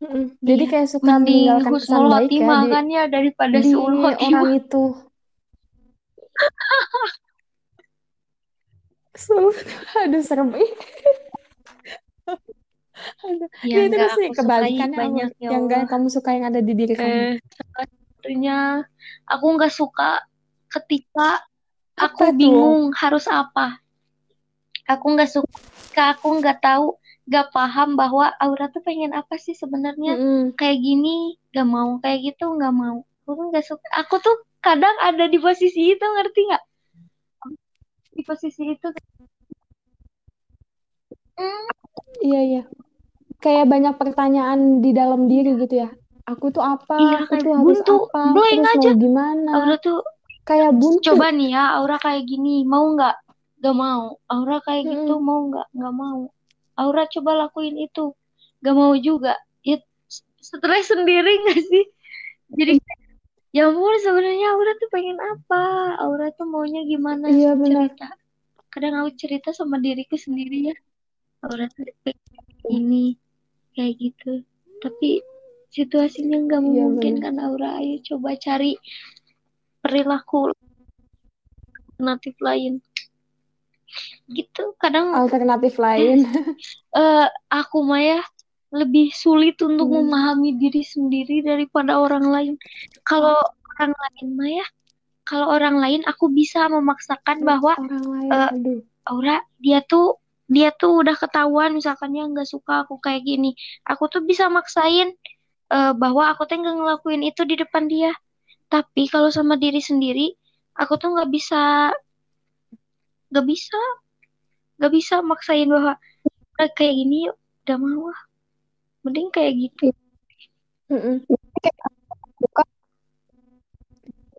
Mm-mm. Jadi
iya
kayak suka
mending
meninggalkan kesan baik ya di
kan ya daripada
di orang itu. Sumpah, aduh serem. Aduh.
ya
Ini
enggak
terus
aku
kebalikannya apa?
banyak ya
Yang gak
Allah
kamu suka yang ada di diri kamu.
eh salah satunya aku nggak suka ketika aku
Apa tuh?
bingung harus apa aku nggak suka ketika aku nggak tahu nggak paham bahwa Aura tuh pengen apa sih sebenarnya
Mm-mm.
kayak gini nggak mau kayak gitu nggak mau aku tuh nggak suka aku tuh kadang ada di posisi itu ngerti nggak di posisi itu Hmm,
Iya, iya. Kayak banyak pertanyaan di dalam diri gitu ya. Aku tuh apa?
iya
Aku tuh harus
buntu
apa?
blank
Terus
aja
mau gimana?
Aura tuh
Kayak buntu.
coba nih ya Aura kayak gini mau nggak nggak mau Aura kayak gitu
Mm-mm.
mau nggak nggak mau Aura coba lakuin itu nggak mau juga ya stres sendiri nggak sih jadi ya ampun sebenarnya Aura tuh pengen apa? Aura tuh maunya gimana
Iya, benar.
cerita? Kadang aku cerita sama diriku sendiri ya. Aura tuh pengen ini kayak gitu. Tapi situasinya nggak
Iya,
memungkinkan Aura. Ayo coba cari perilaku alternatif lain. Gitu kadang
alternatif lain.
Eh aku mah ya lebih sulit untuk
Hmm.
memahami diri sendiri daripada orang lain. Kalau orang lain mah ya kalau orang lain aku bisa memaksakan bahwa
orang lain aduh.
Aura dia tuh dia tuh udah ketahuan misalkan dia nggak suka aku kayak gini. Aku tuh bisa maksain eh, bahwa aku tuh nggak ngelakuin itu di depan dia. Tapi kalau sama diri sendiri aku tuh nggak bisa nggak bisa nggak bisa maksain bahwa "Udah kayak gini yuk udah mau ah mending kayak gitu
Mm-mm.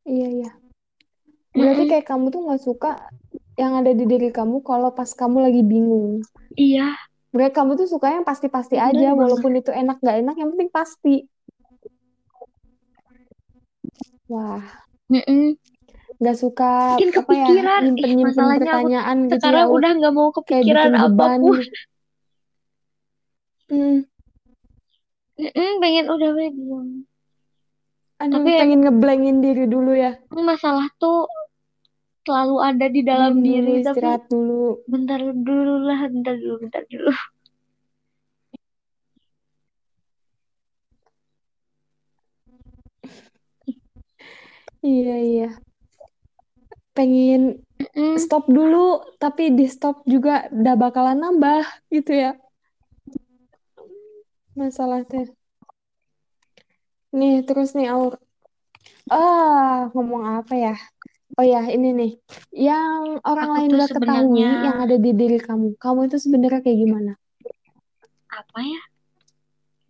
iya iya berarti kayak kamu tuh nggak suka yang ada di diri kamu kalau pas kamu lagi bingung
iya
berarti kamu tuh suka yang pasti-pasti
Bener
aja
banget.
walaupun itu enak nggak enak yang penting pasti wah
Mm-mm.
nggak suka
Mungkin
apa ya
kepikiran. Ih,
nyimpen-nyimpen
masalahnya aku
pertanyaan gitu ya
sekarang
Ur.
udah nggak mau kepikiran
bikin apa
pun
gitu. Hmm,
Mm-mm, pengen udah we diam
aduh
Tapi
pengen ngeblankin diri dulu ya.
Masalah tuh selalu ada di dalam
dulu
diri tapi
istirahat dulu.
Bentar dulu lah bentar dulu bentar dulu.
Iya iya. Pengen
Mm-mm.
stop dulu tapi di stop juga udah bakalan nambah gitu ya masalahnya nih terus nih Aur. Ah ngomong apa ya? Oh ya ini nih. Yang orang
Aku
lain gak ketahui yang ada di diri kamu kamu itu sebenarnya kayak gimana?
Apa ya?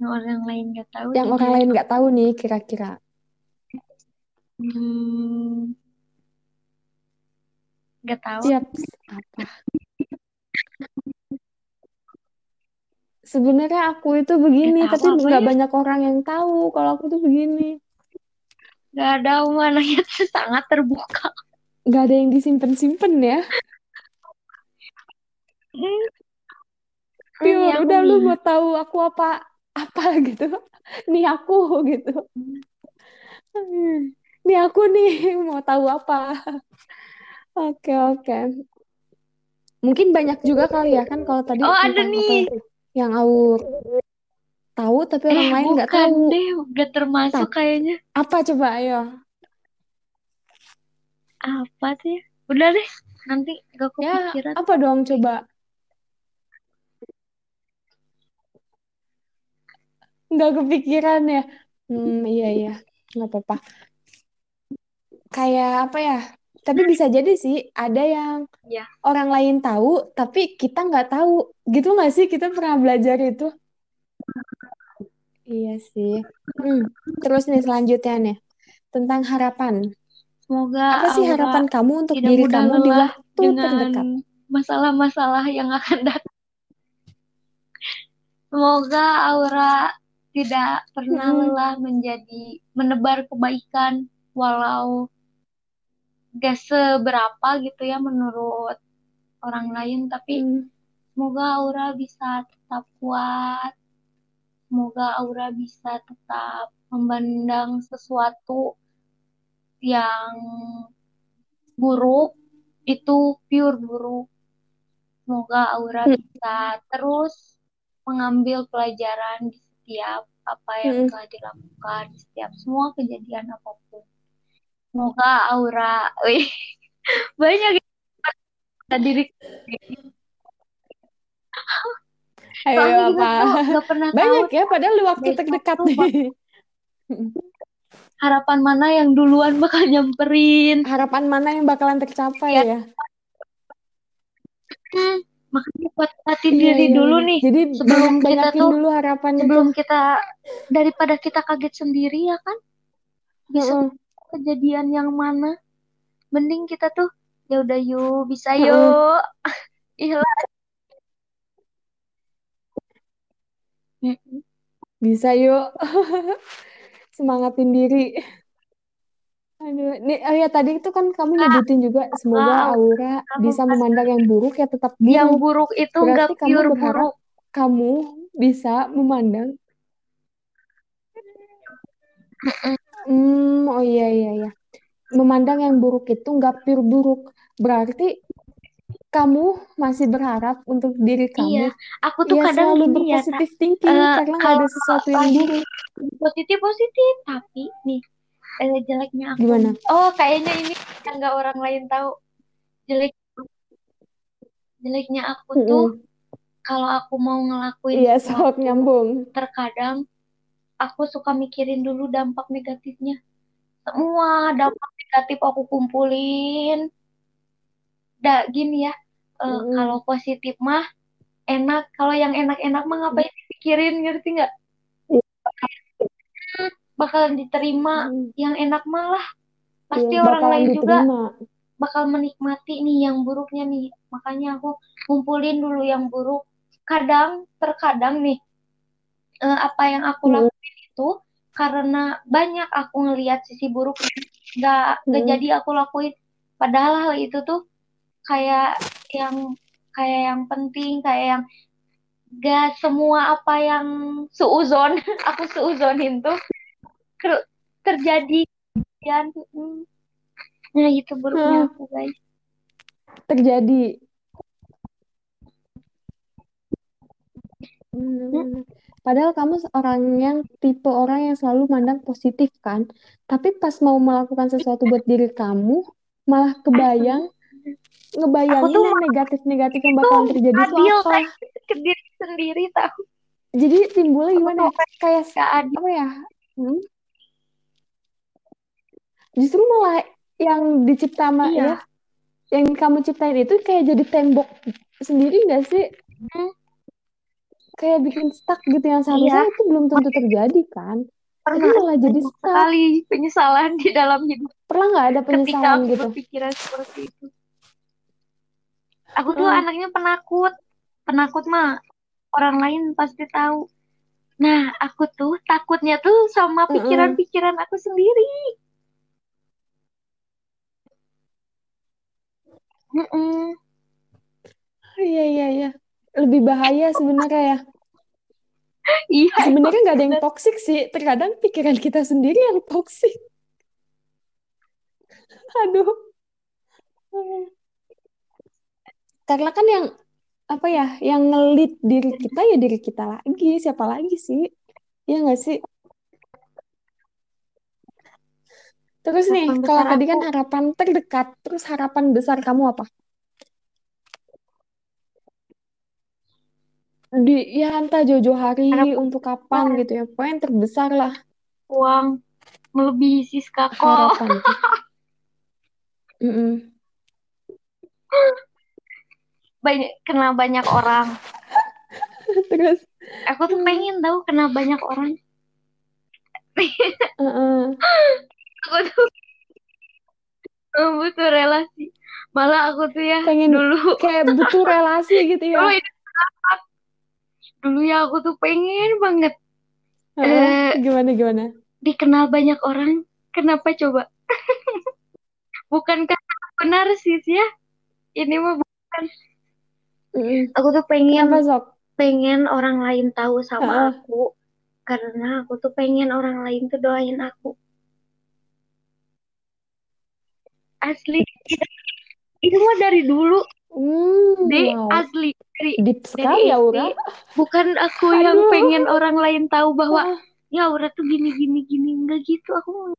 Yang orang lain nggak tahu
yang orang lain nggak tahu nih kira-kira.
Hmm, nggak tahu.
Siap. Apa sebenarnya aku itu begini
tahu
tapi nggak
ya.
banyak orang yang tahu kalau aku tuh begini.
Nggak ada mananya tuh sangat terbuka.
Nggak ada yang disimpan-simpan ya.
Hmm,
pure
aku
udah lu mau tahu aku apa apa gitu. Nih aku gitu. Nih aku nih mau tahu apa. Oke oke. Mungkin banyak juga kali ya kan kalau tadi
Oh, ada nih.
itu yang Aur tahu tapi orang
eh
lain nggak tahu.
deh udah termasuk
Tak.
kayaknya.
Apa coba ayo?
Apa ya udah deh nanti gak
ya
kepikiran.
apa dong coba? Nggak kepikiran ya? Hmm iya iya. Nggak apa-apa. Kayak apa ya tapi bisa jadi sih ada yang
Iya.
orang lain tahu tapi kita nggak tahu. Gitu nggak sih? Kita pernah belajar itu. Iya sih. Hmm, terus nih selanjutnya nih tentang harapan.
Semoga
apa sih harapan kamu untuk diri kamu di waktu
dengan
terdekat?
masalah-masalah yang akan datang. Semoga Aura tidak pernah
Mm-mm.
lelah menjadi menebar kebaikan walau gak seberapa gitu ya menurut orang lain tapi
Hmm,
semoga Aura bisa tetap kuat semoga Aura bisa tetap memandang sesuatu yang buruk itu pure buruk semoga Aura
Hmm.
bisa terus mengambil pelajaran di setiap apa yang
Mm-mm.
telah dilakukan di setiap semua kejadian apa pun semoga Aura wih banyak diri
ayo
soalnya
apa
gak pernah tahu
banyak ya padahal di waktu
tuh
nih
harapan mana yang duluan bakal nyamperin
harapan mana yang bakalan tercapai
Ya.
ya
Hmm, makanya kuat-kuatin
Iya,
diri
iya,
dulu
iya.
nih
Jadi
sebelum kita tuh-
dulu harapan
sebelum
itu.
kita daripada kita kaget sendiri ya kan bisa
Heeh.
Kejadian yang mana mending kita tuh ya udah yuk bisa yuk ikhlas Mm-mm.
Bisa yuk. Semangatin diri. Aduh, nih, oh ya tadi itu kan kamu nyebutin juga semoga
Ah,
Aura bisa memandang yang buruk ya tetap
yang
buruk.
itu
Berarti kamu
pure
berharap
buruk
Kamu bisa memandang Hmm, oh iya iya iya. Memandang yang buruk itu nggak pure buruk. Berarti kamu masih berharap untuk diri
Iya,
kamu.
aku tuh
Ya
kadang
selalu
gini ya, Tak.
berpositif thinking
Eh,
karena nggak
kalau
ada sesuatu yang buruk.
positif positif, tapi nih eh, jeleknya aku.
Gimana?
Oh, kayaknya ini yang nggak orang lain tahu. Jelek jeleknya aku tuh
Mm-mm.
kalau aku mau ngelakuin
Iya, sok
sesuatu,
nyambung.
terkadang aku suka mikirin dulu dampak negatifnya. Semua dampak negatif aku kumpulin. Da, gini ya,
Mm-mm.
kalau positif mah enak. Kalau yang enak-enak mah ngapain dipikirin, ngerti nggak? Bakalan diterima.
Mm.
Yang enak malah pasti
Iya,
orang lain juga
diterima.
bakal menikmati nih yang buruknya nih. Makanya aku kumpulin dulu yang buruk. Kadang, terkadang nih, eh, apa yang aku lakuin itu karena banyak aku ngelihat sisi buruk nggak nggak
Mm.
jadi aku lakuin. Padahal hal itu tuh kayak yang kayak yang penting, kayak yang gak semua apa yang suuzon aku suuzonin tuh terjadi. Dan, mm, Nah itu buruknya
Hmm.
aku guys.
Terjadi. Hmm. Padahal kamu orang yang tipe orang yang selalu mandang positif kan, tapi pas mau melakukan sesuatu buat diri kamu, malah kebayang ngebayangin
tuh
yang negatif-negatif yang bakalan terjadi itu apa.
ke diri sendiri tahu.
Jadi timbulnya gimana ya? Kayak apa ya? Hmm? Justru malah yang dicipta
Iya.
ya, yang kamu ciptain itu kayak jadi tembok sendiri nggak sih?
Hmm,
Kayak bikin stuck gitu yang seharusnya
Iya.
itu belum tentu terjadi kan? Tapi
Pernah
malah jadi stuck.
sekali penyesalan di dalam hidup
Pernah nggak ada
ketika
penyesalan
aku
gitu?
berpikiran seperti itu. Aku tuh
Hmm.
anaknya penakut. Penakut mah orang lain pasti tahu. Nah, aku tuh takutnya tuh sama pikiran-pikiran aku sendiri. Mm-mm.
Iya iya iya. Lebih bahaya sebenarnya ya.
Iya,
Sebenarnya nggak ada yang toksik sih. Terkadang pikiran kita sendiri yang toksik. Aduh. Karena kan yang apa ya, yang ngelit diri kita ya diri kita lagi. Siapa lagi sih? Iya nggak sih? Terus nih,
Harapan
kalau
besar
tadi kan harapan terdekat, terus harapan besar kamu apa? Di ya entah jauh-jauh hari
harapan
untuk kapan gitu ya. Pokoknya yang terbesar lah
uang melebihi Siska kok.
harapan. Mm-mm.
Banyak kena banyak orang.
Terus,
Aku tuh pengen tahu kena banyak orang. Aku tuh butuh relasi. Malah aku tuh ya
pengen
dulu
kayak butuh relasi gitu ya.
itu dulu ya aku tuh pengen banget
Heeh,
eh
Gimana gimana?
dikenal banyak orang. Kenapa coba? Bukan karena aku narsis ya. Ini mah bukan.
Mm-mm.
Aku tuh
Kenapa
pengen
sok?
pengen orang lain tahu sama
Heeh.
aku karena aku tuh pengen orang lain tuh doain aku. Asli. Itu mah dari dulu,
Hmm,
deh,
wow.
asli dari
Deep
dari
sekali ya,
SD.
Aura.
Bukan aku yang
Aduh.
pengen orang lain tahu bahwa ya Aura tuh gini gini gini enggak gitu. Aku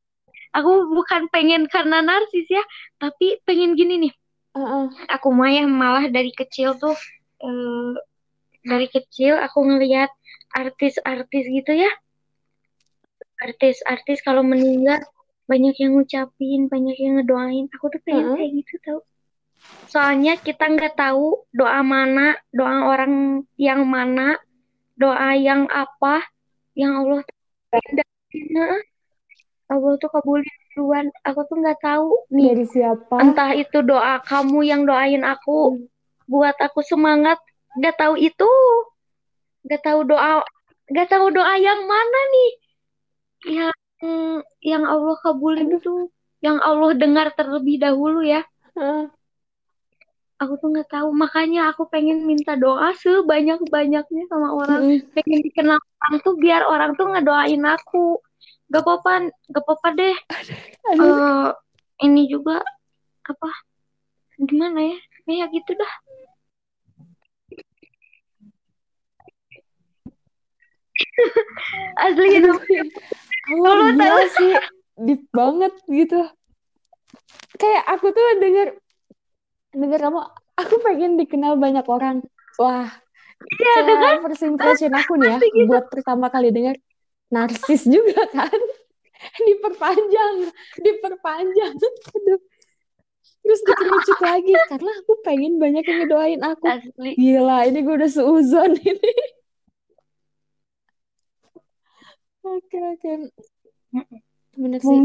aku bukan pengen karena narsis ya, tapi pengen gini nih.
Heeh.
Aku mah ya malah dari kecil tuh eh, dari kecil aku ngelihat artis-artis gitu ya. Artis-artis kalau meninggal banyak yang ngucapin, banyak yang ngedoain. Aku tuh pengen
Heeh.
kayak gitu tau. Soalnya kita nggak tahu doa mana, doa orang yang mana, doa yang apa, yang Allah Nah, Allah tuh kabulin duluan. Aku tuh nggak tahu nih.
Dari siapa?
Entah itu doa kamu yang doain aku
Hmm.
buat aku semangat. Nggak tahu itu. Nggak tahu doa. Nggak tahu doa yang mana nih. Yang yang Allah kabulin
Aduh.
tuh. Yang Allah dengar terlebih dahulu ya.
Heeh.
Aku tuh nggak tahu. Makanya aku pengen minta doa sebanyak-banyaknya sama orang.
Mm-mm.
Pengen dikenal orang tuh biar orang tuh ngedoain aku. gak apa-apa gak apa-apa deh
Aduh.
Eh, ini juga apa gimana ya kayak gitu dah asli itu
Awal gila sih, deep banget gitu. Kayak aku tuh denger denger kamu, aku pengen dikenal banyak orang. Wah,
iya dengan
first impression aku nih ya,
gitu.
buat pertama kali denger narsis juga kan. Diperpanjang, diperpanjang. Aduh. Terus dikerucut lagi karena aku pengen banyak yang ngedoain aku.
asli
Gila, ini gue udah seuzon ini. Oke, oke. Bener sih.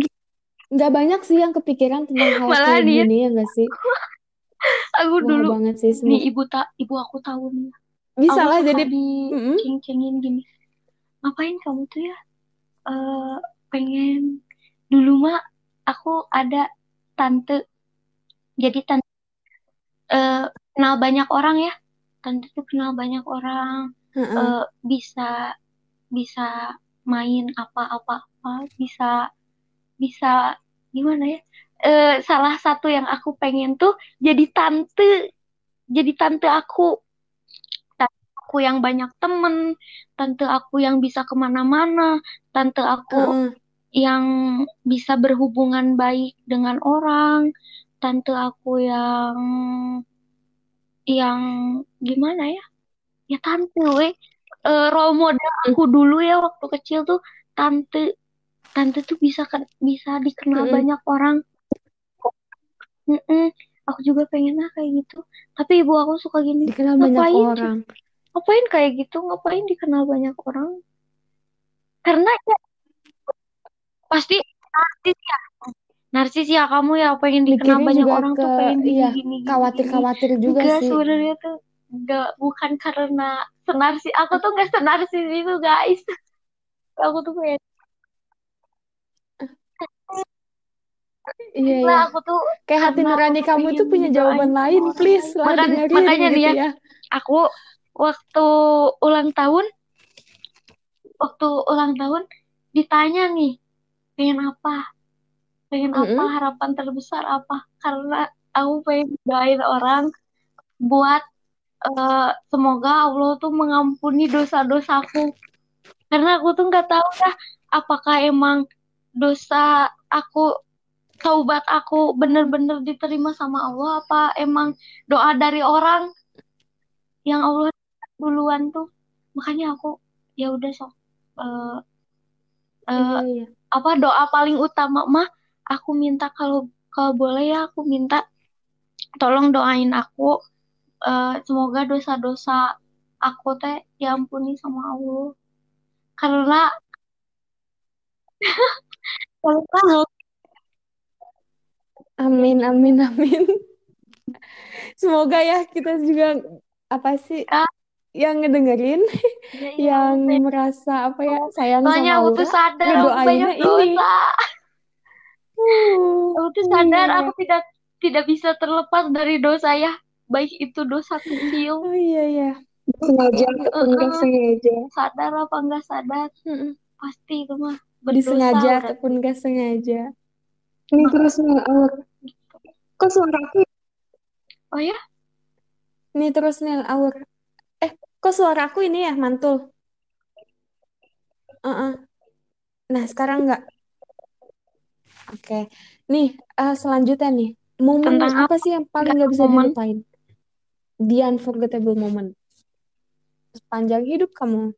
Nggak banyak sih yang kepikiran tentang hal kayak
ya.
gini ya nggak sih?
aku
Wah
dulu
banget sih
nih ibu tak ibu aku tahu nih.
Bisa
aku
lah jadi
di cengin gini. Ngapain kamu tuh ya? Eh pengen dulu mah aku ada tante. Jadi tante eh, kenal banyak orang ya. Tante tuh kenal banyak orang.
Heeh.
eh, bisa bisa main apa-apa apa bisa bisa gimana ya Eh, salah satu yang aku pengen tuh jadi tante. Jadi tante aku. Tante aku yang banyak temen. Tante aku yang bisa ke mana-mana. Tante aku yang bisa berhubungan baik dengan orang. Tante aku yang yang gimana ya? Ya tante we. Eh, role model aku dulu ya waktu kecil tuh tante. Tante tuh bisa bisa dikenal
Mm-mm.
banyak orang Mm-mm. aku juga pengen ah kayak gitu tapi ibu aku suka gini
Dikenal banyak
ngapain Ci?
orang.
ngapain kayak gitu ngapain dikenal banyak orang karena ya pasti narsis ya narsis ya kamu ya pengen dikenal
Mikirnya
banyak orang
ke
tuh pengen gini
iya
gini gini gini
khawatir-khawatir juga
enggak
sih.
sebenarnya tuh enggak bukan karena senarsis aku tuh enggak senarsis itu guys aku tuh pengen
Iya ya.
aku tuh
Kayak hati nurani kamu tuh punya jawaban lain,
orang
please lah
Makan,
dengerin
makanya nih
gitu
ya
ya.
aku waktu ulang tahun waktu ulang tahun ditanya nih pengen apa pengen apa
Mm-mm.
harapan terbesar apa karena aku pengen doain orang buat eh, semoga Allah tuh mengampuni dosa-dosaku karena aku tuh nggak tahu ya apakah emang dosa aku taubat aku bener-bener diterima sama Allah apa emang doa dari orang yang Allah duluan tuh makanya aku ya udah sok eh, eh,
Iya iya.
apa doa paling utama mah aku minta kalau kalau boleh ya aku minta tolong doain aku eh, semoga dosa-dosa aku teh diampuni sama Allah karena karena
Amin amin amin. Semoga ya kita juga apa sih
Ah.
yang ngedengerin,
ya, iya,
yang
aku
merasa apa ya sayang
soalnya
sama
aku tuh sadar aku banyak
ini.
dosa
Uh,
aku tuh
iya
sadar
iya.
aku tidak tidak bisa terlepas dari dosa ya baik itu dosa kecil
Oh iya iya.
sengaja ataupun nggak
Heeh.
sengaja
sadar apa enggak sadar pasti itu mah berdosa
Disengaja
berarti
ataupun gak sengaja.
Ini terus nih Aur kok suara aku
oh ya
Nih terus Nil Aur. Eh, kok suara aku ini ya mantul? Heeh. Nah, sekarang enggak. Oke. Nih, eh, selanjutnya nih. Momen
tentang
apa
apa
sih yang paling
enggak
gak bisa
momen
dilupain? The unforgettable moment. Sepanjang hidup kamu.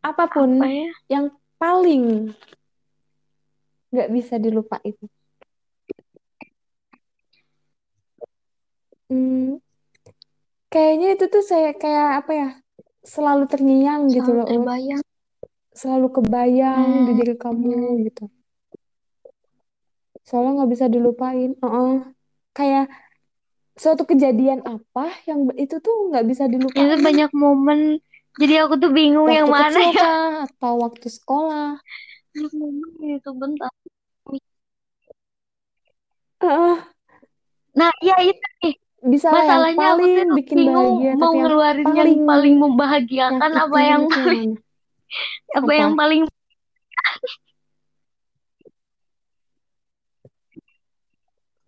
apa
Apa pun
ya
yang paling gak bisa dilupain. Hmm, kayaknya itu tuh saya kayak apa ya? Selalu terngiang gitu loh,
terbayang
Selalu kebayang di
hmm,
diri kamu
hmm.
gitu. Soalnya nggak bisa dilupain. Heeh. Kayak suatu kejadian apa yang itu tuh nggak bisa
itu
dilupain.
banyak momen jadi aku tuh bingung yang
Waktu
mana
kecil
ya
kah atau waktu sekolah?
Iya, terus bentar. Nah ya itu nih.
Bisa
masalahnya yang
paling
aku
bikin
bingung
bahagia,
mau ngeluarinnya
paling,
paling membahagiakan gitu.
apa
yang paling
apa,
apa? yang paling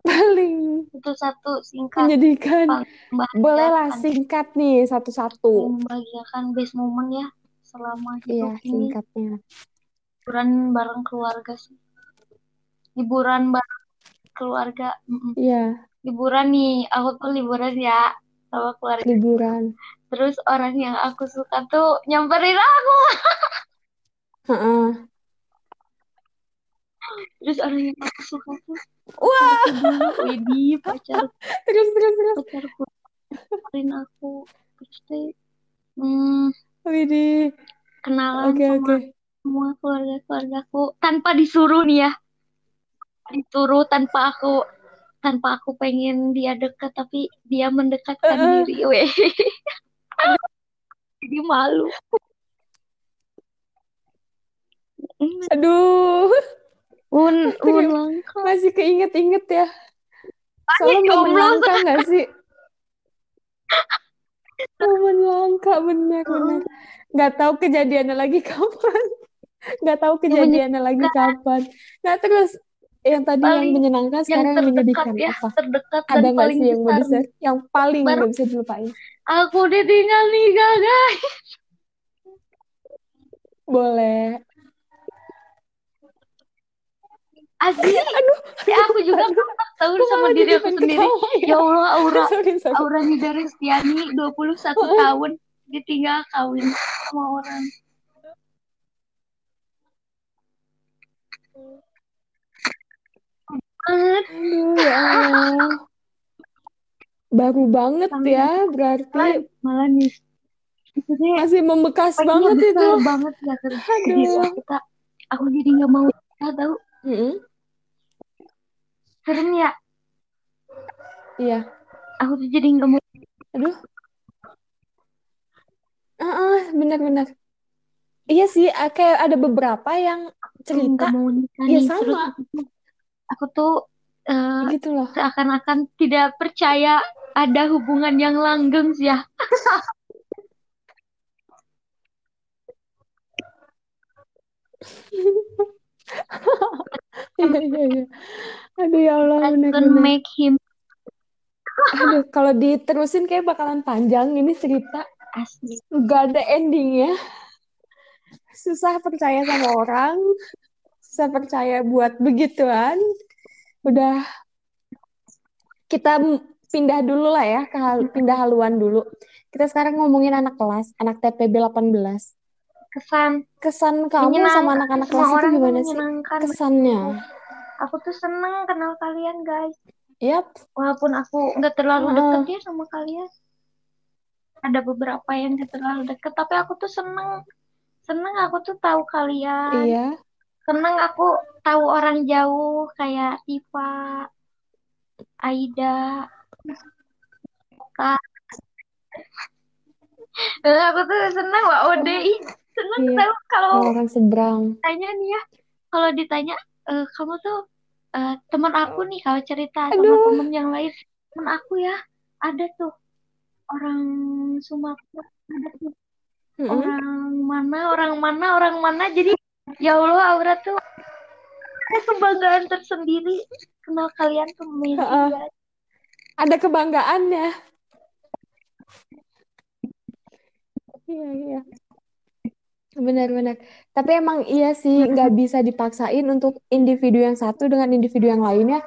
paling
itu satu singkat. menjadikan
bolehlah singkat nih satu-satu.
Membahagiakan best moment ya selama hidup iya, ini.
singkatnya
liburan bareng keluarga sih liburan bareng keluarga.
Iya,
liburan nih aku tuh liburan ya sama keluarga
liburan.
terus orang yang aku suka tuh nyamperin aku
Heeh.
terus orang yang aku suka tuh
Wah,
Widih pacar
terus terus terus.
pacarku nyamperin aku terus teh hmm,
Widih.
kenalan
Oke,
sama
oke.
Semua keluarga keluargaku tanpa disuruh nih ya disuruh tanpa aku tanpa aku pengen dia dekat tapi dia mendekatkan
Heeh.
diri weh jadi malu
Aduh,
un un langka
masih keinget-inget ya. Soalnya momen langka nggak sih? Momen langka bener-bener. Nggak tahu kejadiannya lagi kapan. Nggak tahu kejadiannya lagi kapan. Nah terus yang tadi yang
Paling-
menyenangkan
yang
sekarang yang menyedihkan
ya
apa?
terdekat
Ada nggak sih yang mau di yang paling nggak bisa dilupain?
aku ditinggal nikah guys
Boleh.
asli
Aduh,
ya aku juga tahu
kok
sama diri aku sendiri
ketawa ya?
Allah Aura
Sorry, sorry.
Aura Nida Restiani 21 tahun ditinggal kawin sama orang banget
Aduh, ya Allah. Baru banget
Sampai-
ya, berarti
malah nih maksudnya
masih membekas banget itu.
banget ya
Aduh.
kita aku jadi nggak mau nikah tahu
Mm-mm.
serem ya
Iya.
aku tuh jadi nggak mau
Aduh. Ah, benar-benar. Iya sih, kayak ada beberapa yang cerita
nggak mau nikah
Iya,
nih
sama.
terus aku tuh, eh,
gitu loh.
seakan-akan tidak percaya ada hubungan yang langgeng sih ya
Iya, iya, iya. Aduh ya Allah, benar-benar.
make him
Aduh, kalau diterusin kayak bakalan panjang ini cerita.
asli
Gak ada endingnya. Susah percaya sama orang. Susah percaya buat begituan. Udah kita pindah dulu lah ya, ke hal- pindah haluan dulu. Kita sekarang ngomongin anak kelas, anak TPB 18.
kesan
Kesan kamu sama anak-anak kelas itu gimana sih? Kesannya?
aku tuh seneng kenal kalian guys
Yap.
walaupun aku nggak terlalu deket ya sama kalian ada beberapa yang nggak terlalu deket tapi aku tuh seneng seneng aku tuh tahu kalian
Iya.
Seneng aku tahu orang jauh kayak Tifa Aida Kak Dan aku tuh seneng Wak Ode ih seneng
Iya.
tahu kalau
Orang seberang.
tanya nih ya kalau ditanya "Eh, kamu tuh eh, teman aku nih kalau cerita sama temen yang lain teman aku ya ada tuh orang Sumatera ada tuh
Mm-mm.
orang mana orang mana orang mana jadi ya Allah Aura tuh ada kebanggaan tersendiri kenal kalian tuh guys
Ada kebanggaannya. Iya, iya. Benar-benar. Tapi emang iya sih, nggak bisa dipaksain untuk individu yang satu dengan individu yang lainnya.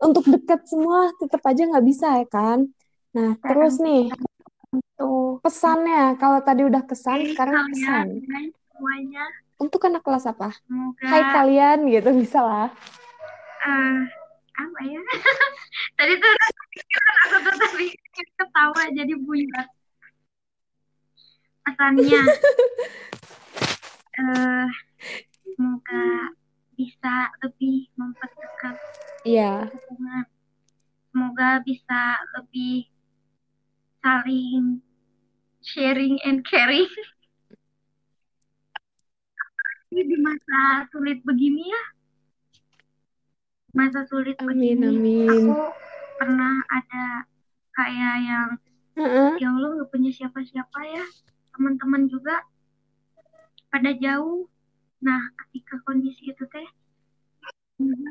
Untuk deket semua, tetap aja nggak bisa ya kan? Nah, terus nih, pesannya. Kalau tadi udah kesan, sekarang pesan.
semuanya
Untuk anak kelas apa?
semoga
Hai kalian, gitu bisa lah.
eh, apa ya? Tadi tuh aku tuh tadi ketawa jadi buyar pesannya eh semoga bisa lebih memperdekat
Iya,
hubungan. Semoga bisa lebih saling sharing and caring Ini di masa sulit begini ya masa sulit
amin,
begini
amin.
aku pernah ada kayak yang
Heeh.
ya Allah nggak punya siapa-siapa ya teman-teman juga pada jauh nah ketika kondisi itu teh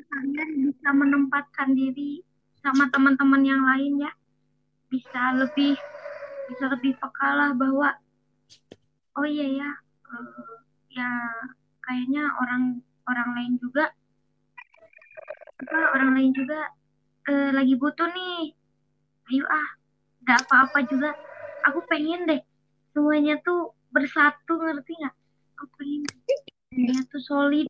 kalian bisa menempatkan diri sama teman-teman yang lain ya bisa lebih bisa lebih peka lah bahwa oh iya ya eh, ya kayaknya orang orang lain juga. Apa orang lain juga eh, lagi butuh nih. Ayo ah nggak apa-apa juga. Aku pengen deh semuanya tuh bersatu ngerti nggak? Aku pengen semuanya tuh solid.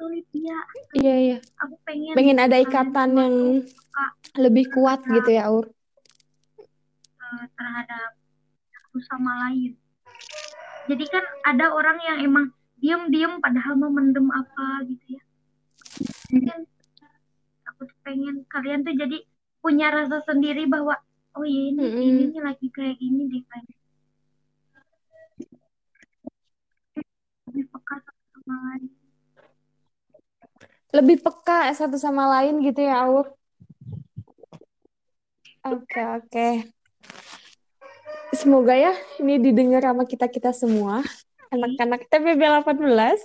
Solid ya
Iya, iya.
aku pengen
Pengen ada ikatan yang
peka
lebih kuat gitu ya, Aur.
eh, terhadap satu sama lain jadi kan ada orang yang emang diem-diem padahal mau mendem apa gitu ya mungkin aku tuh pengen kalian tuh jadi punya rasa sendiri bahwa oh iya ini
Mm-mm.
ini nih lagi kayak gini deh kayaknya lebih peka satu sama lain
Lebih peka satu sama lain gitu ya, Aur. Oke, oke. Semoga ya ini didengar sama kita-kita semua, anak-anak TPB 18.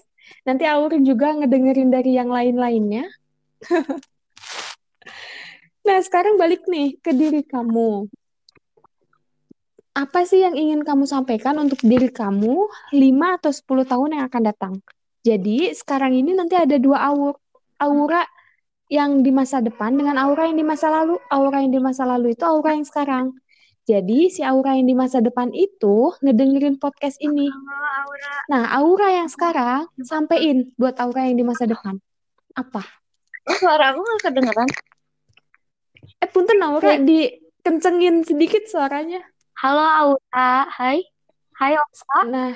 Nanti Aur juga ngedengerin dari yang lain-lainnya. Nah, sekarang balik nih ke diri kamu. Apa sih yang ingin kamu sampaikan untuk diri kamu 5 atau 10 tahun yang akan datang? Jadi, sekarang ini nanti ada dua aur. Aura yang di masa depan dengan aura yang di masa lalu. Aura yang di masa lalu itu aura yang sekarang. Jadi, si aura yang di masa depan itu ngedengerin podcast ini.
Aura
Nah, aura yang sekarang sampein buat aura yang di masa depan. Apa?
suara aku nggak kedengeran
Eh, punten Aura dikencengin sedikit suaranya.
halo Aura hai hai Aura
Nah,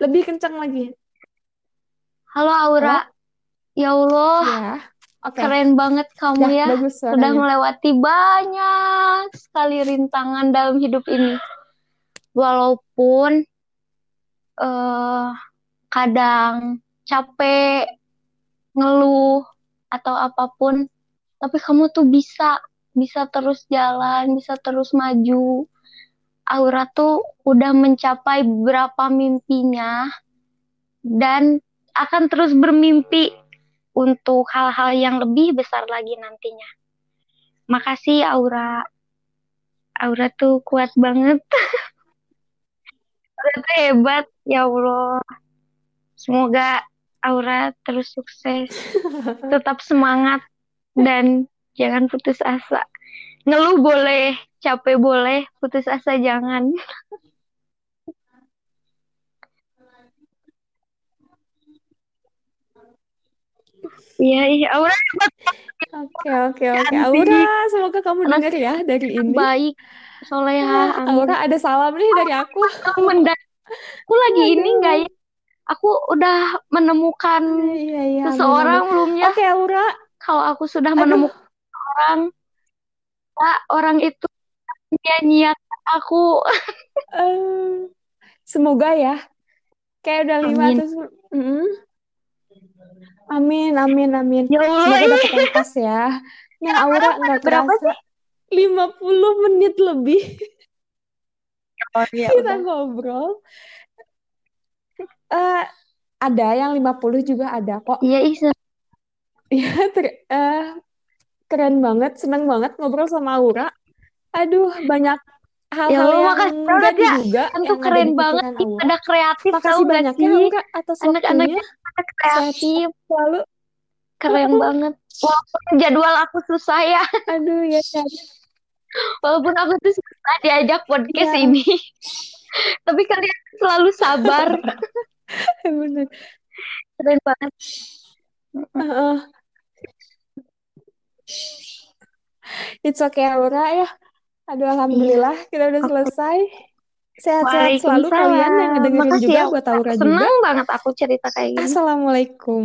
lebih kenceng lagi.
halo Aura ya Allah
Ya. Oke.
keren banget kamu
Ya,
ya
bagus
sudah melewati banyak sekali rintangan dalam hidup ini. Walaupun eh kadang capek, ngeluh atau apa pun, tapi kamu tuh bisa bisa terus jalan, bisa terus maju. Aura tuh udah mencapai beberapa mimpinya dan akan terus bermimpi untuk hal-hal yang lebih besar lagi nantinya. Makasih Aura. Aura tuh kuat banget. Aura tuh hebat, ya Allah. Semoga Aura terus sukses, tetap semangat, dan jangan putus asa. Ngeluh boleh, capek boleh, putus asa jangan. Iya, iya, Aura
Oke, oke, oke. Aura, semoga kamu dengar ya dari ini.
baik, soleha,
Ah. Aura ada salam nih dari aku.
aku lagi ini enggak ya aku udah menemukan
Iya, iya. amin,
seseorang belumnya
Oke, Aura.
kalau aku sudah
Aduh.
menemukan orang ya, orang itu nyanyiakan aku
Eh, semoga ya. Kayak udah lima Mm. Amin, amin, amin.
ya Allah
Semoga yang pas ya. Nah, Aura nggak
berapa
kerasa 50 menit lebih
oh, ya
kita
udah.
ngobrol. Eh, ada yang 50 juga ada kok.
iya Isa
Ya, ter- eh, keren banget, seneng banget ngobrol sama Aura. Aduh, banyak
ya
hal-hal
Allah
yang
makasih banget ya
diduga
kan tuh
yang ada
keren banget pada kreatif
Makasih banyak ya
sih
Aura atas
anak-anaknya
waktunya.
Kreatif
selalu.
keren banget walaupun jadwal aku susah ya
Aduh, ya,
walaupun aku tuh susah diajak podcast
Ya.
ini tapi kalian selalu sabar
Bener.
keren banget
Heeh. It's okay Aura ya. Aduh, alhamdulillah kita udah selesai. Sehat-sehat selalu kalian yang ngedengerin
Makasih
juga
ya,
buat Aura juga.
Senang banget aku cerita kayak gini.
Assalamualaikum.